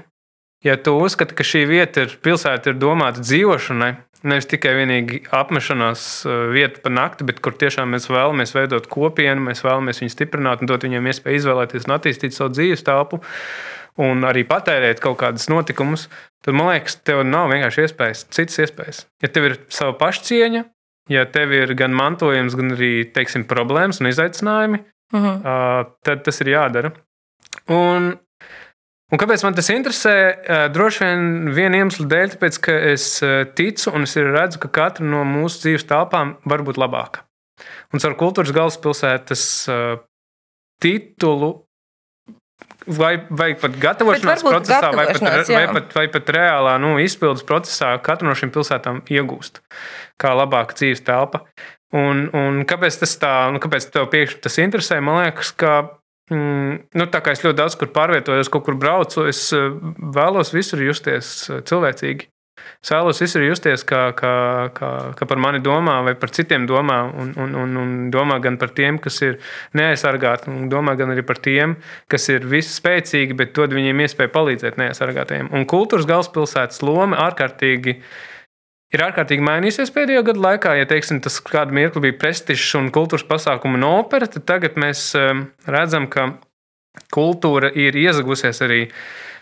ja tu uzskati, ka šī vieta ir pilsēta, ir domāta dzīvošanai, nevis tikai vienīgi apmešanās uh, vieta pa nakti, bet kur tiešām mēs vēlamies veidot kopienu, mēs vēlamies viņu stiprināt un dot viņiem iespēju izvēlēties un attīstīt savu dzīves telpu. Un arī patērēt kaut kādus notikumus, tad man liekas, tev nav vienkārši iespējas, citas iespējas. Ja tev ir sava pašcieņa, ja tev ir gan mantojums, gan arī teiksim, problēmas un izaicinājumi, uh mhm. -huh. tad tas ir jādara. Un, un kāpēc man tas interesē? Droši vien viena iemesla dēļ, tāpēc, ka es ticu un es redzu, ka katra no mūsu dzīves telpām var būt labāka. Un ar kultūras galvaspilsētas titulu vai, vai pat gatavošanās procesā, vai pat, vai, pat, vai pat reālā nu, izpildes procesā, katra no šīm pilsētām iegūst kā labāka dzīves telpa. Un, un kāpēc tas tā, nu, kāpēc tev pēkšņi tas interesē? Man liekas, ka mm, nu, tā kā es ļoti daudz kur pārvietojos, kaut kur braucu, es eh, vēlos visur justies eh, cilvēcīgi. Es vēlos visur justies, kā, kā, kā, kā par mani domā, vai par citiem domā. Un, un, un, un domā gan par tiem, kas ir neaizsargāti, un domā gan arī par tiem, kas ir visspēcīgi, bet dod viņiem iespēju palīdzēt neaizsargātajiem. Un kultūras galvaspilsētas loma ārkārtīgi ir ārkārtīgi mainījusies pēdējo gadu laikā. Ja teiksim, tas kādu mirkli bija prestižs un kultūras pasākumu un opera, tad tagad mēs um, redzam, ka kultūra ir iezagusies arī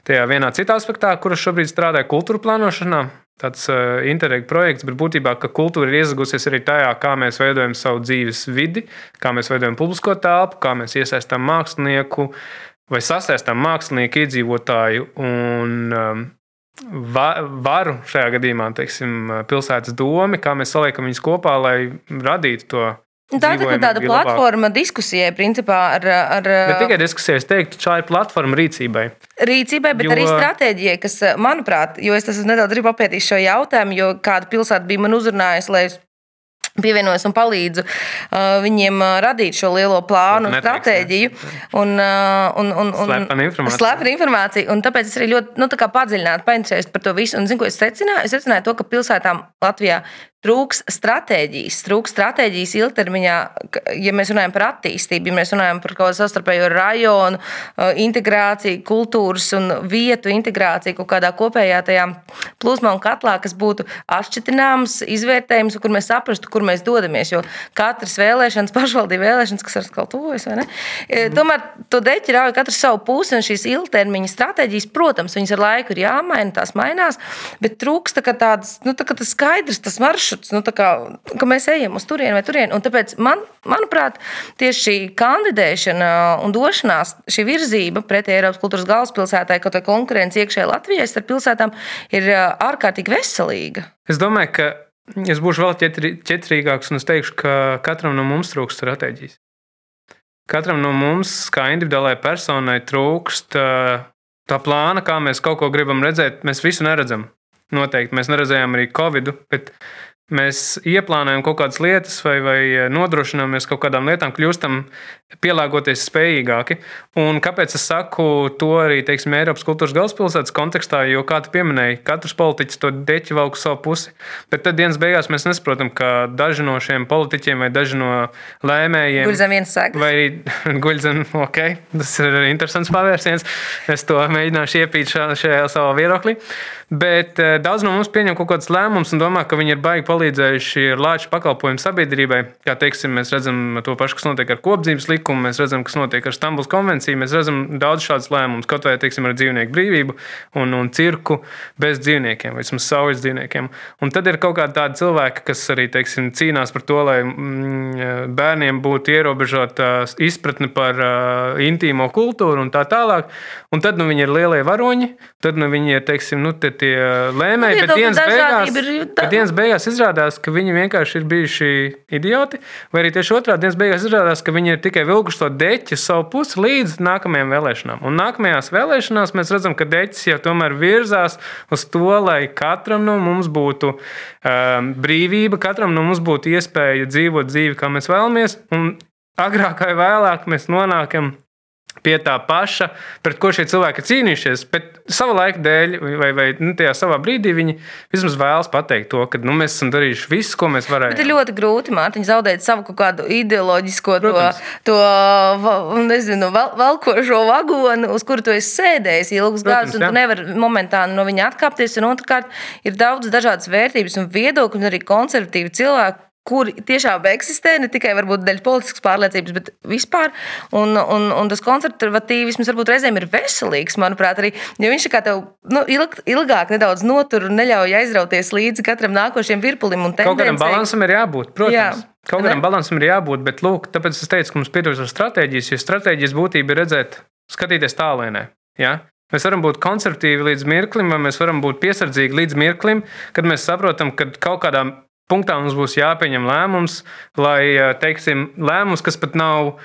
tajā vienā citā aspektā, kurš šobrīd strādā kultūra plānošanā. Tāds uh, interreg projekts, bet būtībā kultūra ir iezagusies arī tajā, kā mēs veidojam savu dzīves vidi, kā mēs veidojam publisko telpu, kā mēs iesaistām mākslinieku vai sasaistām mākslinieku iedzīvotāju. Un um, va, varu šajā gadījumā, teiksim, pilsētas domi, kā mēs saliekam viņus kopā, lai radītu to Tā ir tā tāda platforma labāk. diskusijai, principā. Ar, ar, ne tikai diskusijai, es teiktu, tā ir platforma rīcībai. Rīcībai, bet jo... arī stratēģijai, kas, manuprāt, jo es esmu nedaudz papētījis šo jautājumu, jo kāda pilsēta bija man uzrunājusi, lai es pievienojos un palīdzu uh, viņiem uh, radīt šo lielo plānu, Netflix, stratēģiju un, uh, un, un, un Slepena informācija. Slepena informācija. Un tāpēc es arī ļoti nu, padziļināti painteresējos par to visu. Un, zinu, ko es secināju? Es secināju to, ka pilsētām Latvijā trūks stratēģijas, trūks stratēģijas ilgtermiņā, ja mēs runājam par attīstību, ja mēs runājam par kaut kādu savstarpējo rajonu uh, integrāciju, kultūras un vietu integrāciju kaut kādā kopējā tajā plūsmā un katlā, kas būtu atšķitināms, izvērtējums, un kur mēs saprastu, kur mēs dodamies. Jo katras vēlēšanas, pašvaldību vēlēšanas, kas ar skolu tuvojas, vai ne? E, Tomēr to deķi rauj katrs savu pusi, un šīs ilgtermiņa stratēģijas, protams, viņas ar laiku ir jāmaina, tās mainās, bet trūks tā tādas, nu, tā kā tas skaidrs, tas maršruts, nu, tā kā, ka mēs ejam uz turieni vai turieni. Un tāpēc, man, manuprāt, tieši šī kandidēšana un došanās, šī virzība pretī Eiropas kultūras galvaspilsētai, kaut vai konkurence iekšējā Latvijai starp pilsētām, ir ārkārtīgi veselīga. Es domāju, ka es būšu vēl ķetri, ķetrīgāks un es teikšu, ka katram no mums trūkst stratēģijas. Katram no mums, kā individuālajai personai, trūkst tā plāna, kā mēs kaut ko gribam redzēt. Mēs visu neredzam. Noteikti mēs neredzējām arī Covid, bet mēs ieplānojam kaut kādas lietas vai, vai nodrošināmies kaut kādām lietām, kļūstam pielāgoties spējīgāki. Un kāpēc es saku to arī teiksim, Eiropas kultūras galvaspilsētas kontekstā? Jo, kā tu pieminēji, katrs politiķis to deķi valk uz savu pusi. Bet tad dienas beigās mēs nesaprotam, ka daži no šiem politiķiem vai daži no lēmējiem Guļ zem vienas sēgas. Vai arī guļ zem, ok, tas ir interesants pavērsiens. Es to mēģināšu iepīt šā, šajā savā viedoklī. Bet eh, daudz no mums pieņem kaut kādus lēmumus un domā, ka viņi ir baigi palīdzējuši ar lāču pakalpojumu sabiedrībai. Kā teiksim, mēs redzam to pašu, kas notiek ar kopdzības likumu, mēs redzam, kas notiek ar Stambulas konvenciju, mēs redzam daudz šādus lēmumus, kaut vai teiksim, ar dzīvnieku brīvību un, un cirku bez dzīvniekiem, vai vismaz saules dzīvniekiem. Un tad ir kaut kādi tādi cilvēki, kas arī teiksim, cīnās par to, lai mm, bērniem būtu ierobežota izpratne par uh, intīmo kultūru un tā tālāk. Un tad nu, viņi ir lielie varoņi, tad nu, viņi ir teiksim, nu, tie, tie lēmēji. Bet dienas, beigās, bet dienas beigās izrādās, ka viņi vienkārši ir bijuši idioti, vai arī tieši otrādi dienas beigās izrādās, ka viņi ir tikai vilkuši to deķi uz savu pusi līdz nākamajām vēlēšanām. Un nākamajās vēlēšanās mēs redzam, ka deķis jau tomēr virzās uz to, lai katram no mums būtu um, brīvība, katram no mums būtu iespēja dzīvot dzīvi, kā mēs vēlamies. Un agrāk vai vēlāk mēs nonākam pie tā paša, pret ko šie cilvēki cīnījušies. Bet sava laika dēļ, vai, vai nu, tajā savā brīdī, viņi vismaz vēlas pateikt to, ka nu, mēs esam darījuši visu, ko mēs varējām. Bet ir ļoti grūti, Mārtiņ, zaudēt savu kaut kādu ideoloģisko to, Protams. to va- nezinu, val- valkošo vagonu, uz kuru tu esi sēdējis ilgus gadus, un tu nevari momentāni no viņa atkāpties. Un otrkārt, ir daudz dažādas vērtības un viedokļi, un arī konservatīvi cilvēki. Kuri tiešām eksistē ne tikai dēļ politiskas pārliecības, bet vispār. Un, un, un tas konservatīvisms varbūt reizēm ir veselīgs, manuprāt, arī. Jo viņš kā tev nu, ilg, ilgāk nedaudz notur un neļauj aizrauties līdzi katram nākošajam virpulim un Kaut kādam balansam ir jābūt, protams. Jā. Kaut kādam balansam ir jābūt, bet lūk, tāpēc es teicu, ka mums pietrūkst stratēģijas, jo stratēģijas būtība ir redzēt, skatīties tālēnē. Ja? Mēs varam būt konservatīvi līdz mirklim, vai mēs varam būt piesardzīgi līdz mirklim, kad mēs saprotam, ka kaut kādā punktā mums būs jāpieņem lēmums, lai, teiksim, lēmums, kas pat nav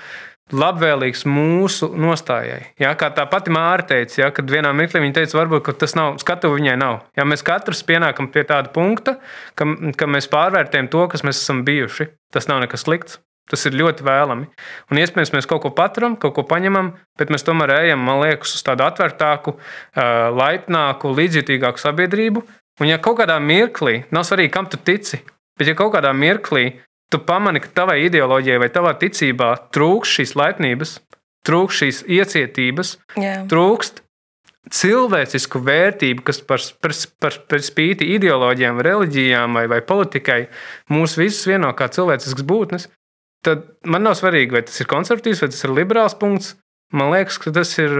labvēlīgs mūsu nostājai. Ja, kā tā pati Māra teica, ja, kad vienā mirklī viņa teica, varbūt tas nav skatu viņai nav. Ja, mēs katrs pienākam pie tāda punkta, ka, ka mēs pārvērtējam to, kas mēs esam bijuši. Tas nav nekas slikts. Tas ir ļoti vēlami. Un iespējams, mēs kaut ko paturam, kaut ko paņemam, bet mēs tomēr ejam, man liekas, uz tādu atvērtāku, laipnāku, līdzjūtīgāku sabiedrību. Un, ja kaut kādā mirklī, nav svarīgi, kam tu tici, bet ja kaut kādā mirklī tu pamani, ka tavai ideoloģijai vai tavā ticībā trūkst šīs laipnības, trūkst šīs iecietības, Jā. trūkst cilvēcisku vērtību, kas par, par, par, par spīti ideoloģijām, reliģijām vai, vai politikai mūs visus vieno kā cilvēciskas būtnes, tad man nav svarīgi, vai tas ir konservatīvs vai tas ir liberāls punkts. Man liekas, ka tas ir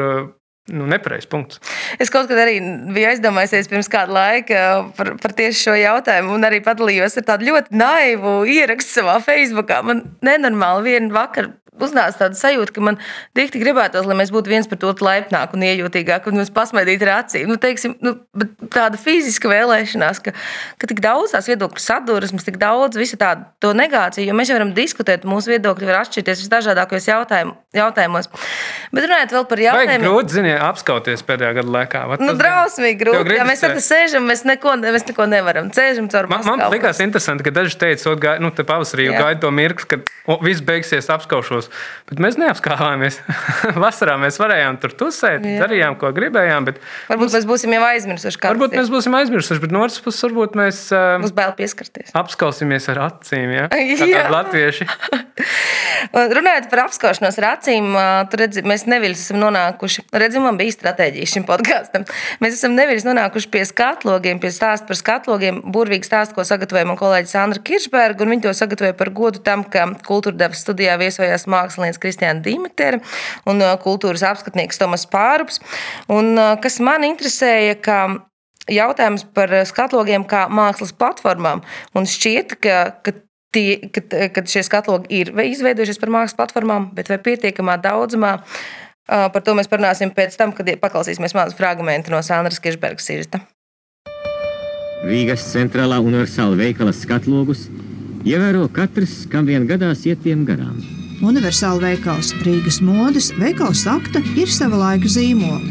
nu, nepareizs punkts. Es kaut kad arī biju aizdomājusies pirms kāda laika par, par tieši šo jautājumu, un arī padalījos ar tādu ļoti naivu ierakstu savā Facebookā. Man nenormāli vienu vakaru uznāca tāda sajūta, ka man dikti gribētos, lai mēs būtu viens pret otru laipnāki un iejūtīgāki, un mēs pasmaidītu ar acīm. Nu, teiksim, nu, tāda fiziska vēlēšanās, ka, ka tik daudz tās viedokļu sadursmes, tik daudz visa tāda to negācija, jo mēs jau varam diskutēt, mūsu viedokļi var atšķirties visdažādākajos jautājum, jautājumos. Bet runājot vēl par jautājumiem. grūti, ziniet, apskauties pēdējā gada laikā. Vat Nu, drausmīgi grūti. Jā, mēs te sēžam, mēs neko, mēs neko nevaram. Sēžam caur Man, man maskām. liekas, interesanti, ka daži teica, nu, te pavasarī jau gaida to mirkli, kad o, viss beigsies apskaušos. Bet mēs neapskāvāmies. Vasarā mēs varējām tur tusēt, Jā. darījām, ko gribējām. Bet Varbūt mēs būsim jau aizmirsuši, varbūt mēs būsim aizmirsuši, bet no otras puses, varbūt mēs uh, Būs bail pieskarties. apskausimies ar acīm. Ja? Jā. latvieši. Un Runājot par apskaušanos ar acīm, tur redzi, mēs neviļus esam nonākuši. Redzi, man bija stratēģija šim podkāstam. Mēs esam neviļus nonākuši pie skatlogiem, pie stāsta par skatlogiem. Burvīgi stāsts, ko sagatavoja man kolēģis Sandra Kiršberga, un viņi to sagatavoja par godu tam, ka kultūra devas studijā viesojās mākslinieks Kristiāna Dimitera un ā, kultūras apskatnieks Tomas Pārups. Un, ā, kas man interesēja, ka jautājums par skatlogiem kā mākslas platformām. Un šķiet, ka, ka tie, kad, kad šie skatlogi ir izveidojušies par mākslas platformām, bet vai pietiekamā daudzumā. Par to mēs parunāsim pēc tam, kad paklausīsimies mazu fragment no Sandras Kiršbergas sižeta. Rīgas centrālā universāla veikala skatlogus ievēro katrs, kam vien gadās iet tiem garām. Universāla veikals Rīgas modes veikals akta ir sava laika zīmola.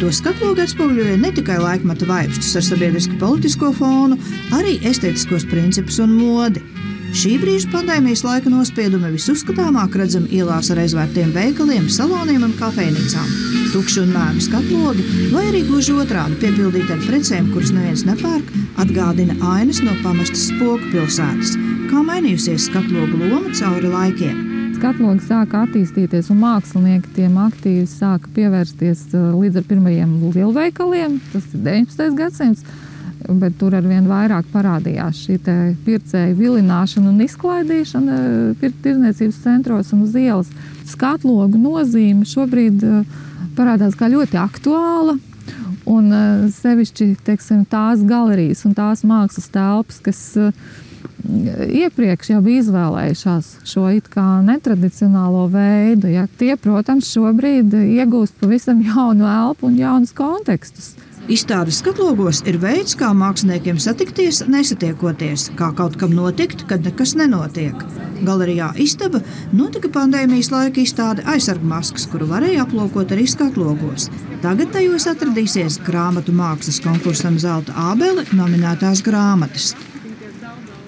To skatlogu atspoguļoja ne tikai laikmeta vaipstus ar sabiedriski politisko fonu, arī estētiskos principus un modi. Šī brīža pandēmijas laika nospiedumi visuzskatāmāk redzami ielās ar aizvērtiem veikaliem, saloniem un kafejnīcām. Tukši un mēmi skatlogi, vai arī gluži otrādi piepildīti ar precēm, kuras neviens nepērk, atgādina ainas no pamestas spoku pilsētas. Kā mainījusies skatlogu loma cauri laikiem? Skatlogi sāka attīstīties, un mākslinieki tiem aktīvi sāka pievērsties uh, līdz ar pirmajiem lielveikaliem. Tas ir 19. gadsimts. Bet tur ar vien vairāk parādījās šī te pircēju vilināšana un izklaidīšana uh, tirdzniecības centros un uz ielas. Skatlogu nozīme šobrīd uh, parādās kā ļoti aktuāla. Un sevišķi teiksim, tās galerijas un tās mākslas telpas, kas uh, iepriekš jau bija izvēlējušās šo it kā netradicionālo veidu. Ja, tie, protams, šobrīd iegūst pavisam jaunu elpu un jaunus kontekstus. Izstādes skatlogos ir veids, kā māksliniekiem satikties, nesatiekoties, kā kaut kam notikt, kad nekas nenotiek. Galerijā Istaba notika pandēmijas laika izstāde aizsargmaskas, kuru varēja aplūkot arī skatlogos. Tagad tajos atradīsies grāmatu mākslas konkursam Zelta Ābele nominētās grāmatas.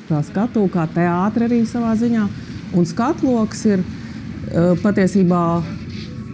Kā skatu, kā teātris arī savā ziņā. Un skatloks ir uh, patiesībā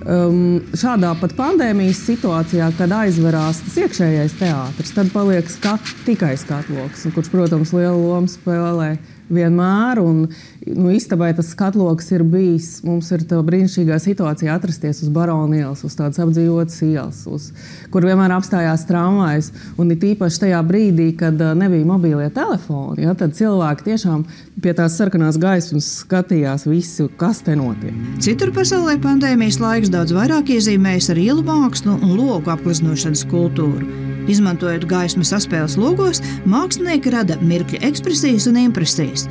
um, šādā pat pandēmijas situācijā, kad aizverās tas iekšējais teātris, tad paliek skat, tikai skatloks, kurš, protams, lielu lomu spēlē vienmēr. Un, nu, istabai tas skatloks ir bijis. Mums ir tā brīnišķīgā situācija atrasties uz Barona ielas, uz tādas apdzīvotas ielas, uz, kur vienmēr apstājās tramvajs. Un it īpaši tajā brīdī, kad nebija mobilie telefoni, ja, tad cilvēki tiešām pie tās sarkanās gaismas skatījās visu, kas te notiek. Citur pasaulē pandēmijas laiks daudz vairāk iezīmējas ar ielu mākslu un logu aplaznošanas kultūru. Izmantojot gaismu saspēles logos, mākslinieki rada mirkļa ekspresijas un impresijas.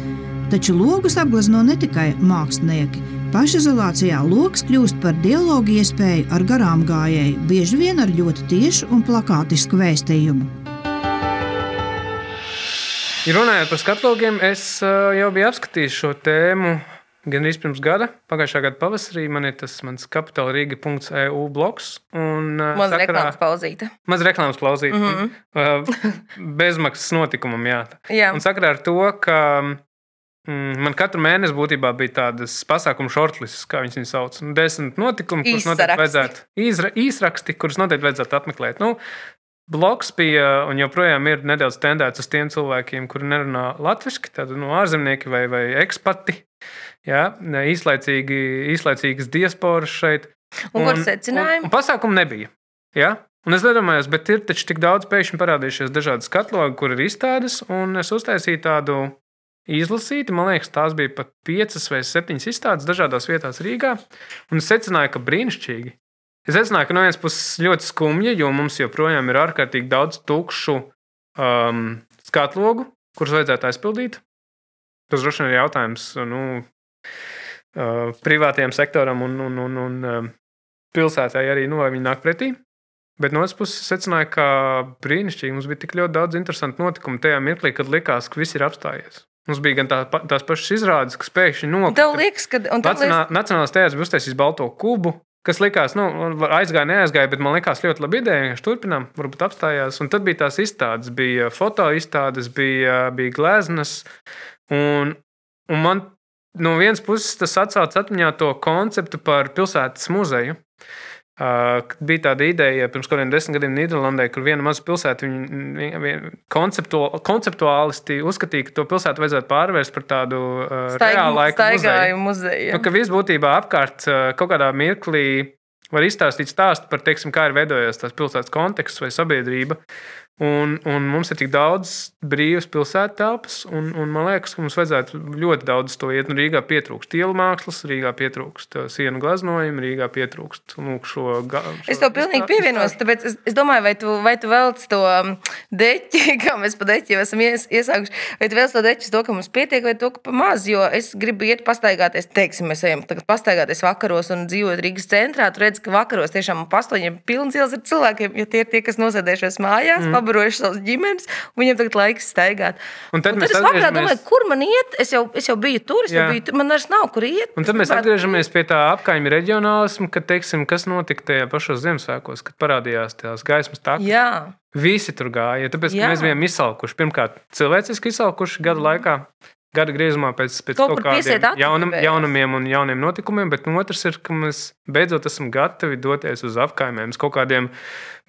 Taču logus apglezno ne tikai mākslinieki. Pašizolācijā lokus kļūst par dialogu iespēju ar garām gājēju, bieži vien ar ļoti tiešu un plakātisku vēstījumu. Runājot par skatlogiem, es uh, jau biju apskatījis šo tēmu gan arī pirms gada. Pagājušā gada pavasarī man ir tas mans kapitāla Rīga.eu bloks. Un, uh, Maza reklāmas pauzīte. Maz reklāmas. Mhm. Mm -hmm. Bezmaksas notikumam, jā. Jā. Un sakarā ar to, ka mm, man katru mēnesi būtībā bija tādas pasākumu shortlists, kā viņas sauc. Nu, desmit notikumi, kurus noteikti vajadzētu, īsra, īsraksti, kurus noteikti vajadzētu apmeklēt. Nu, Bloks bija un joprojām ir nedaudz tendēts uz tiem cilvēkiem, kuri nerunā latviešu, tātad no ārzemnieki vai, vai ekspati. Jā, īslaicīgi, īslaicīgas diasporas šeit. Un kur secinājumi? Un, un pasākumu nebija. Ja? Un es domāju, bet ir taču tik daudz pēkšņi parādījušies dažādi skatlogi, kur ir izstādes, un es uztaisīju tādu izlasīti. Man liekas, tās bija pat piecas vai septiņas izstādes dažādās vietās Rīgā. Un es secināju, ka brīnišķīgi. Es secināju, ka no vienas puses ļoti skumji, jo mums joprojām ir ārkārtīgi daudz tukšu um, skatlogu, kurus vajadzētu aizpildīt. Tas droši vien ir jautājums nu, uh, privātajam sektoram un, un, un, un um, pilsētai arī, nu, vai viņi nāk pretī. Bet no otras puses, secināju, ka brīnišķīgi mums bija tik ļoti daudz interesantu notikumu tajā mirklī, kad likās, ka viss ir apstājies. Mums bija gan tā, tās pašas izrādes, kas pēkšņi nokrita. Tev liekas, ka Nacionā, liekas, Nacionālais teātris bija uztaisījis balto kubu. Kas likās, nu, aizgāja, neaizgāja, bet man likās ļoti labi ideja. Viņš turpinām, varbūt apstājās. Un tad bija tās izstādes, bija foto izstādes, bija, bija gleznas. Un, un man no vienas puses tas atcaucas atmiņā to konceptu par pilsētas muzeju. Bija tāda ideja pirms kaut kādiem desmit gadiem Nīderlandē, kur viena maza pilsēta konceptuāli, konceptuālisti uzskatīja, ka to pilsētu vajadzētu pārvērst par tādu reālu laiku muzeju. muzeju. Nu, ka viss būtībā apkārt kaut kādā mirklī var izstāstīt stāstu par, teiksim, kā ir veidojies tās pilsētas konteksts vai sabiedrība. Un, un mums ir tik daudz brīvas pilsētas telpas, un, un man liekas, ka mums vajadzētu ļoti daudz to iet. Nu, Rīgā pietrūkst ielu mākslas, Rīgā pietrūkst sienu glaznojumu, Rīgā pietrūkst lūk, šo, šo. Es tev pilnīgi pievienos, tāpēc es, es domāju, vai tu, vai tu velc to um, deķi, kā mēs pa deķi jau esam ies, iesākuši, vai tu velc to deķi to, ka mums pietiek, vai to, ka pa maz, jo es gribu iet pastaigāties, teiksim, mēs ejam tagad pastaigāties vakaros un dzīvot Rīgas centrā, tu redz, ka vakaros tiešām pastoņiem pilns ielas ar cilvēkiem, jo tie ir tie, kas nosēdējušies mājās, mm pabarojuši savas ģimenes, un viņiem tagad laiks staigāt. Un tad, un es atgriežamies... vakarā domāju, kur man iet? Es jau, es jau biju tur, es jau biju tur, man vairs nav kur iet. Un tad mēs atgriežamies pie tā apkaimē reģionālisma, kad, teiksim, kas notika tajā pašos Ziemassvētkos, kad parādījās tās gaismas takas. Jā. Visi tur gāja, tāpēc Jā. mēs bijām izsalkuši. Pirmkārt, cilvēciski izsalkuši gadu laikā. Gada griezumā pēc, pēc Kaut kaut, kādiem gribējās. jaunumiem un jauniem notikumiem, bet no otrs ir, ka mēs beidzot esam gatavi doties uz apkaimēm, uz kaut kādiem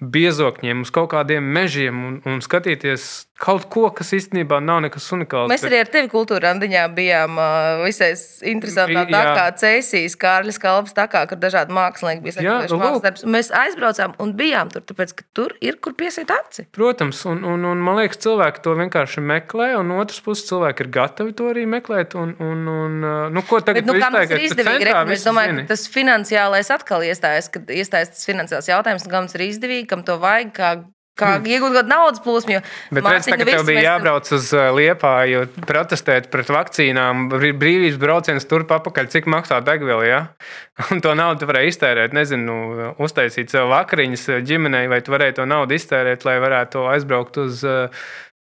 biezokņiem, uz kaut kādiem mežiem un, un skatīties kaut ko, kas īstenībā nav nekas unikāls. Mēs arī ar tevi kultūra randiņā bijām visai interesantā Jā. takā, Cēsīs, Kārlis Kalps takā, kur dažādi mākslinieki bija sagatavojuši Mēs aizbraucām un bijām tur, tāpēc, ka tur ir, kur piesiet aci. Protams, un, un, un man liekas, cilvēki to vienkārši meklē, un no otras puses, cilvēki ir gatavi to arī meklēt. Un, un, un, uh, nu, ko tagad Bet, nu, izteikti? ir izdevīgi, centrā re, es domāju, zini. ka tas finansiālais atkal iestājas, kad iestājas tas finansiāls jautājums, kam tas ir izdevīgi, kam to vajag, kā, kā Hmm. iegūt kādu naudas plūsmu. Bet redz, Mārtiņ, tagad tev bija mēs- jābrauc uz Liepāju, protestēt pret vakcīnām, brī- brīvības brauciens turp apakaļ, cik maksā degviela. Ja? Un to naudu tu varēji iztērēt, nezinu, uztaisīt sev vakariņas ģimenei, vai tu varēji to naudu iztērēt, lai varētu aizbraukt uz uh,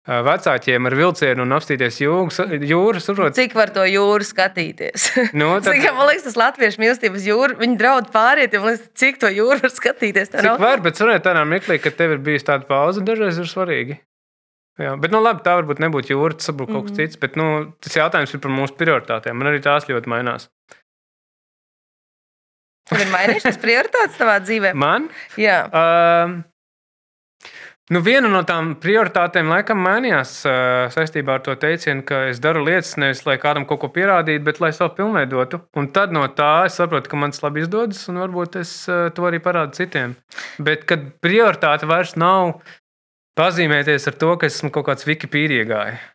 vecākiem ar vilcienu un apstīties jūgas, jūras. Saprot? Cik var to jūru skatīties? Nu, tad- Cik, man liekas, tas latviešu mīlestības jūra, viņi draud pāriet, man liekas, cik to jūru var skatīties. Tā Cik nav- var, bet cerēt tādā mirklī, ka tev ir bijusi tāda pauze, dažreiz ir svarīgi. Jā, bet, nu, labi, tā varbūt nebūtu jūra, tas varbūt kaut kas Mhm. cits. Bet, nu, tas jautājums ir par mūsu prioritātēm. Man arī tās ļoti mainās. Tur ir mainījušās prioritātes tavā dzīvē. Man? Jā. Um, nu, viena no tām prioritātēm laikam mainījās uh, saistībā ar to teicienu, ka es daru lietas nevis lai kādam kaut ko pierādītu, bet lai sev pilnveidotu. Un tad no tā es saprotu, ka man tas labi izdodas, un varbūt es uh, to arī parādu citiem. Bet kad prioritāte vairs nav pazīmēties ar to, ka esmu kaut kāds Wikipīdija gājējs.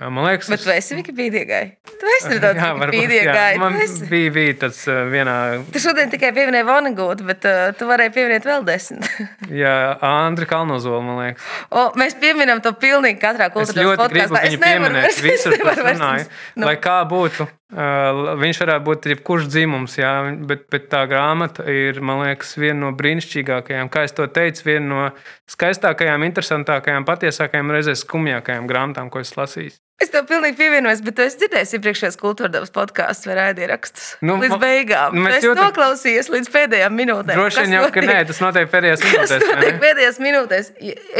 Man liekas, Bet tu esi Wikipīdijā. Tu esi tāds Jā, varbūt, Wikipīdijā jā. gājis. Man esi. bija, bija tas uh, vienā Tu šodien tikai pieminēji Vonegūtu, bet uh, tu varēji pieminēt vēl desmit. Jā, Andri Kalnozola, man liekas. o, mēs pieminam to pilnīgi katrā Es kultūras ļoti gribu podkāstā. viņu pieminēt. Visur tas runāja. Nu. Lai kā būtu, viņš varētu būt jebkurš dzimums, jā, bet, bet tā grāmata ir, man liekas, viena no brīnišķīgākajām, kā es to teicu, viena no skaistākajām, interesantākajām, patiesākajām, reizē skumjākajām grāmatām, ko es lasīju. Es tev pilnīgi pievienojos, bet tu esi dzirdējis iepriekšējos kultūras podkāstus vai raidījumrakstus. Nu, līdz beigām. nu, es jūtam- noklausījos līdz pēdējām minūtēm. Droši vien jau, ka nē, tas notiek pēdējās minūtēs. notiek pēdējās minūtēs?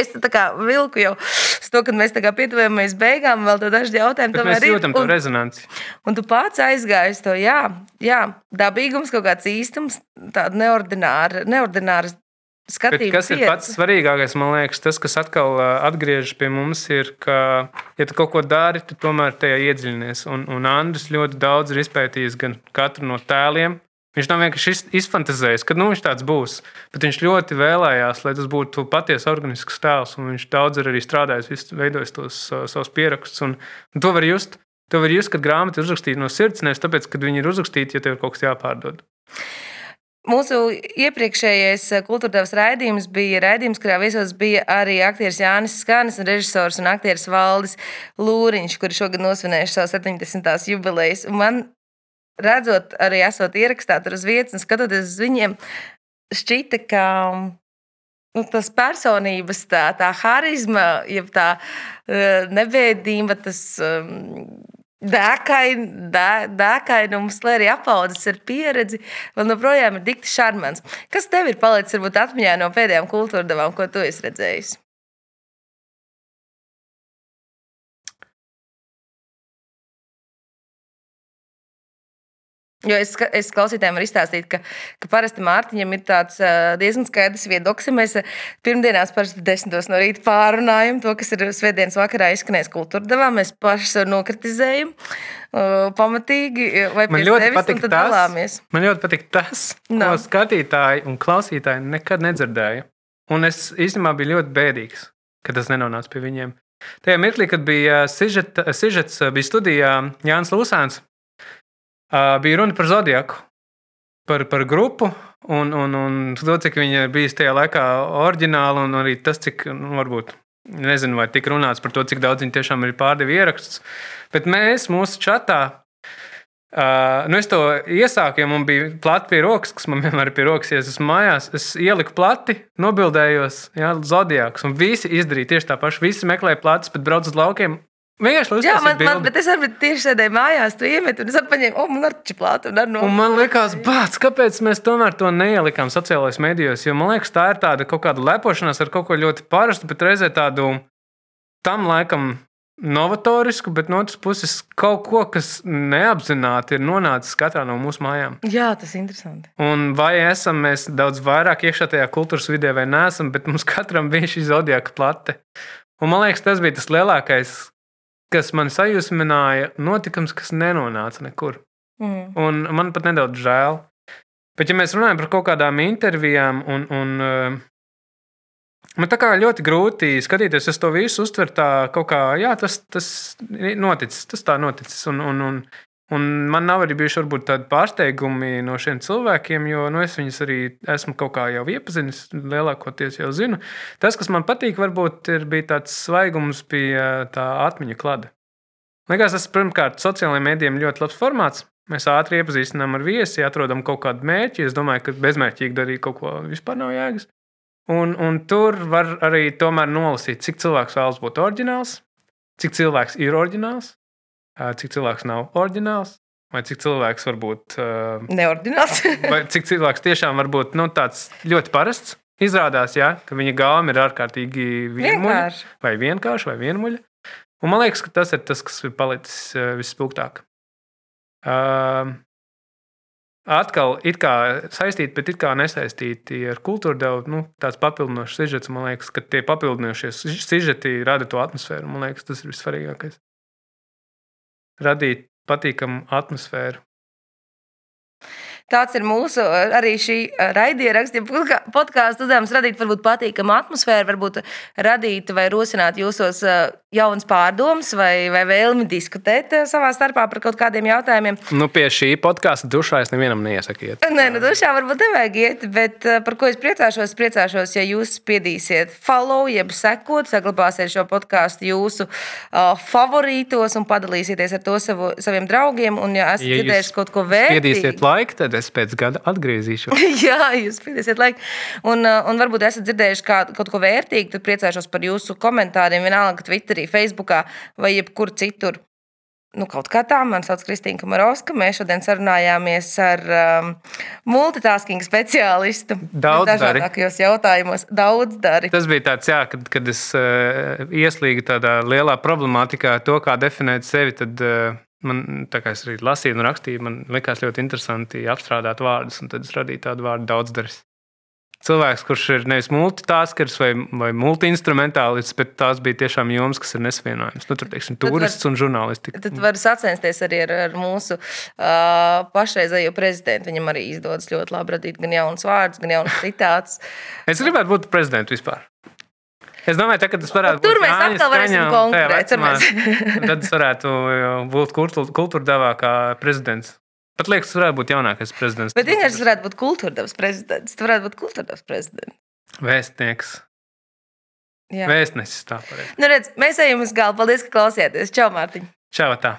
Es tā kā vilku jau uz to, kad mēs pietuvamies beigām, vēl daži jautājumi. Bet mēs ir. jūtam to Un- rezonanci. Un tu pats aizgāji uz to, jā, jā dabīgums, kaut kāds īstums, tāda neordināra, neordināra Bet skatība. kas ir pats svarīgākais, man liekas, tas, kas atkal atgriežas pie mums, ir, ka, ja tu kaut ko dari, tad tomēr tajā iedziļinies. Un, un Andris ļoti daudz ir izpētījis gan katru no tēliem. Viņš nav vienkārši iz- izfantazējis, ka nu, viņš tāds būs. Bet viņš ļoti vēlējās, lai tas būtu patiesi organisks tēls. un Viņš daudz ir arī strādājis, veidojis tos uh, savus pierakstus. Un, un to var just. To var just, kad grāmata ir uzrakstīta no sirds, nevis tāpēc, ka viņi ir uzrakstīti, ja tev ir kaut kas jāpārdod. Mūsu iepriekšējais eh, kultūrdevas raidījums bija raidījums, kurā viesos bija arī aktieris Jānis Skanis un režisors un aktieris Valdis Lūriņš, kuri šogad nosvinējuši savu 70. jubilejas. Un Man, redzot, arī esot ierakstā tur uz vietas un skatoties uz viņiem, šķita, ka nu, tas personības, tā, tā harizma, jeb tā eh, nevēdība, tas um, dēkain, dē, dēkainums, lai arī apaudzis ar pieredzi, vēl joprojām ir dikti šarmants. Kas tev ir palicis varbūt atmiņā no pēdējām kultūra devām, ko tu esi redzējis? Jo es, es klausītājiem varu izstāstīt, ka, ka parasti Mārtiņam ir tāds diezgan skaidrs viedoklis. Mēs pirmdienās parasti desmitos no rīta pārunājam to, kas ir svētdienas vakarā izskanējis kultūra devā. Mēs paši nokritizējam pamatīgi vai man ļoti patīk tas, dalāmies. Man ļoti patīk tas, no. ko skatītāji un klausītāji nekad nedzirdēja. Un es īstenībā biju ļoti bēdīgs, ka tas nenonāca pie viņiem. Tajā mirklī, kad bija sižets, bija studijā Jānis Lūsēns, Uh, bija runa par Zodiaku, par, par grupu. Un, un, un to, cik viņa bijusi tajā laikā oriģināla, un arī tas, cik, nu, varbūt, nezinu, vai tika runāts par to, cik daudz viņi tiešām ir pārdevi ierakstus. Bet mēs mūsu čatā, uh, nu, es to iesāku, ja man bija plati pie rokas, kas man vienmēr ir pie rokas, ja es esmu mājās, es ieliku plati, nobildējos, jā, Zodiaks, un visi izdarīja tieši tā pašu. Visi meklēja platus, bet brauc uz laukiem, Vienkārši Jā, man, man, bet es arī tieši sēdēju mājās, tu iemeti, un es paņēmu, oh, man ar čiplátu. Un, ar no... un man liekas, bāc, kāpēc mēs tomēr to neielikām sociālajos medijos? Jo man liekas, tā ir tāda kaut kāda lepošanās ar kaut ko ļoti parastu, bet reizē tādu tam laikam novatorisku, bet no otras puses kaut ko, kas neapzināti ir nonācis katrā no mūsu mājām. Jā, tas ir interesanti. Un vai esam mēs daudz vairāk iekšā tajā kultūras vidē vai neesam, bet mums katram bija šī zodiaka plate. Un man liekas, tas bija tas lielākais kas man sajūsmināja, notikums, kas nenonāca nekur. Mm. Un man pat nedaudz žēl. Bet, ja mēs runājam par kaut kādām intervijām, un, un uh, man tā kā ļoti grūti skatīties uz to visu, uztvert tā kā, jā, tas, tas noticis, tas tā noticis. Un, un, un, Un man nav arī bijuši varbūt, tādi pārsteigumi no šiem cilvēkiem, jo nu, es viņus arī esmu kaut kā jau iepazinis, lielākoties jau zinu. Tas, kas man patīk, varbūt ir tāds svaigums pie tā atmiņu klada. Liekas, tas pirmkārt sociālajiem mēdījiem ļoti labs formāts. Mēs ātri iepazīstinām ar viesi, atrodam kaut kādu mērķi. Es domāju, ka bezmērķīgi darīt kaut ko vispār nav jēgas. Un, un tur var arī nolasīt, cik cilvēks vēlas būt oriģināls, cik cilvēks ir oriģināls, cik cilvēks nav oriģināls, vai cik cilvēks var būt uh, neordināls. vai cik cilvēks tiešām var būt nu, tāds ļoti parasts. Izrādās, ja, ka viņa gāma ir ārkārtīgi vienmuļa, vai vienkārša, vai vienmuļa. Un man liekas, ka tas ir tas, kas ir palicis uh, visspilgtāk. Uh, atkal it kā saistīti, bet it kā nesaistīti ar kultūru devu, nu, tāds papildinošs sižets. Man liekas, ka tie papildinošie sižeti rada to atmosfēru. Man liekas, tas ir vissvarīgākais radīt patīkamu atmosfēru. Tāds ir mūsu arī šī raidieraksta podkāstu uzdevums radīt varbūt patīkamu atmosfēru, varbūt radīt vai rosināt jūsos jaunas pārdomas vai, vai vēlmi diskutēt savā starpā par kaut kādiem jautājumiem. Nu, pie šī podkāsta dušā es nevienam neiesakiet. Nē, nu, dušā varbūt nevajag iet, bet par ko es priecāšos, priecāšos, ja jūs spiedīsiet follow, jeb sekot, saglabāsiet šo podkāstu jūsu uh, favorītos un padalīsieties ar to savu, saviem draugiem. Un, ja esat ja dzirdējuši kaut ko vērtīgu, spiediesiet laiku, tad es pēc gada atgriezīšos. Jā, jūs spiediesiet laiku. Un, un varbūt esat dzirdējuši kā, kaut ko vērtīgu, tad priecāšos par jūsu komentāriem. Vienalga, Twitterī Facebookā vai jebkur citur. Nu, kaut kā tā, man sauc Kristīna Kamarovska. Mēs šodien sarunājāmies ar um, multitasking speciālistu. Daudz dažādākajos jautājumos. Daudz dari. Tas bija tāds, jā, kad, kad es uh, ieslīgu tādā lielā problemātikā, to, kā definēt sevi. Tad, uh, Man, tā kā es arī lasīju un rakstīju, man likās ļoti interesanti apstrādāt vārdus, un tad es radīju tādu vārdu daudzdaris cilvēks, kurš ir nevis multitaskers vai, vai multi-instrumentālists, bet tās bija tiešām jomas, kas ir nesvienojams. Nu, tur, teiksim, turists var, un žurnālisti. Tad var sacensties arī ar, ar mūsu uh, pašreizējo prezidentu. Viņam arī izdodas ļoti labi radīt gan jaunas vārdus, gan jaunas citātus. es gribētu būt prezidentu vispār. Es domāju, tā, ka tas varētu Tur būt. Tur mēs atkal varēsim konkurēt. Tad es varētu būt kultūra devā kā prezidents. Pat liekas, tas varētu būt jaunākais prezidents. Bet vienkārši tas varētu būt kultūrdevs prezidents. Tas varētu būt kultūrdevs prezidents. Vēstnieks. Jā. Vēstnesis tā pareizi. Nu redz, mēs ejam uz galvu. Paldies, ka klausījāties. Čau, Mārtiņ. Čau, tā.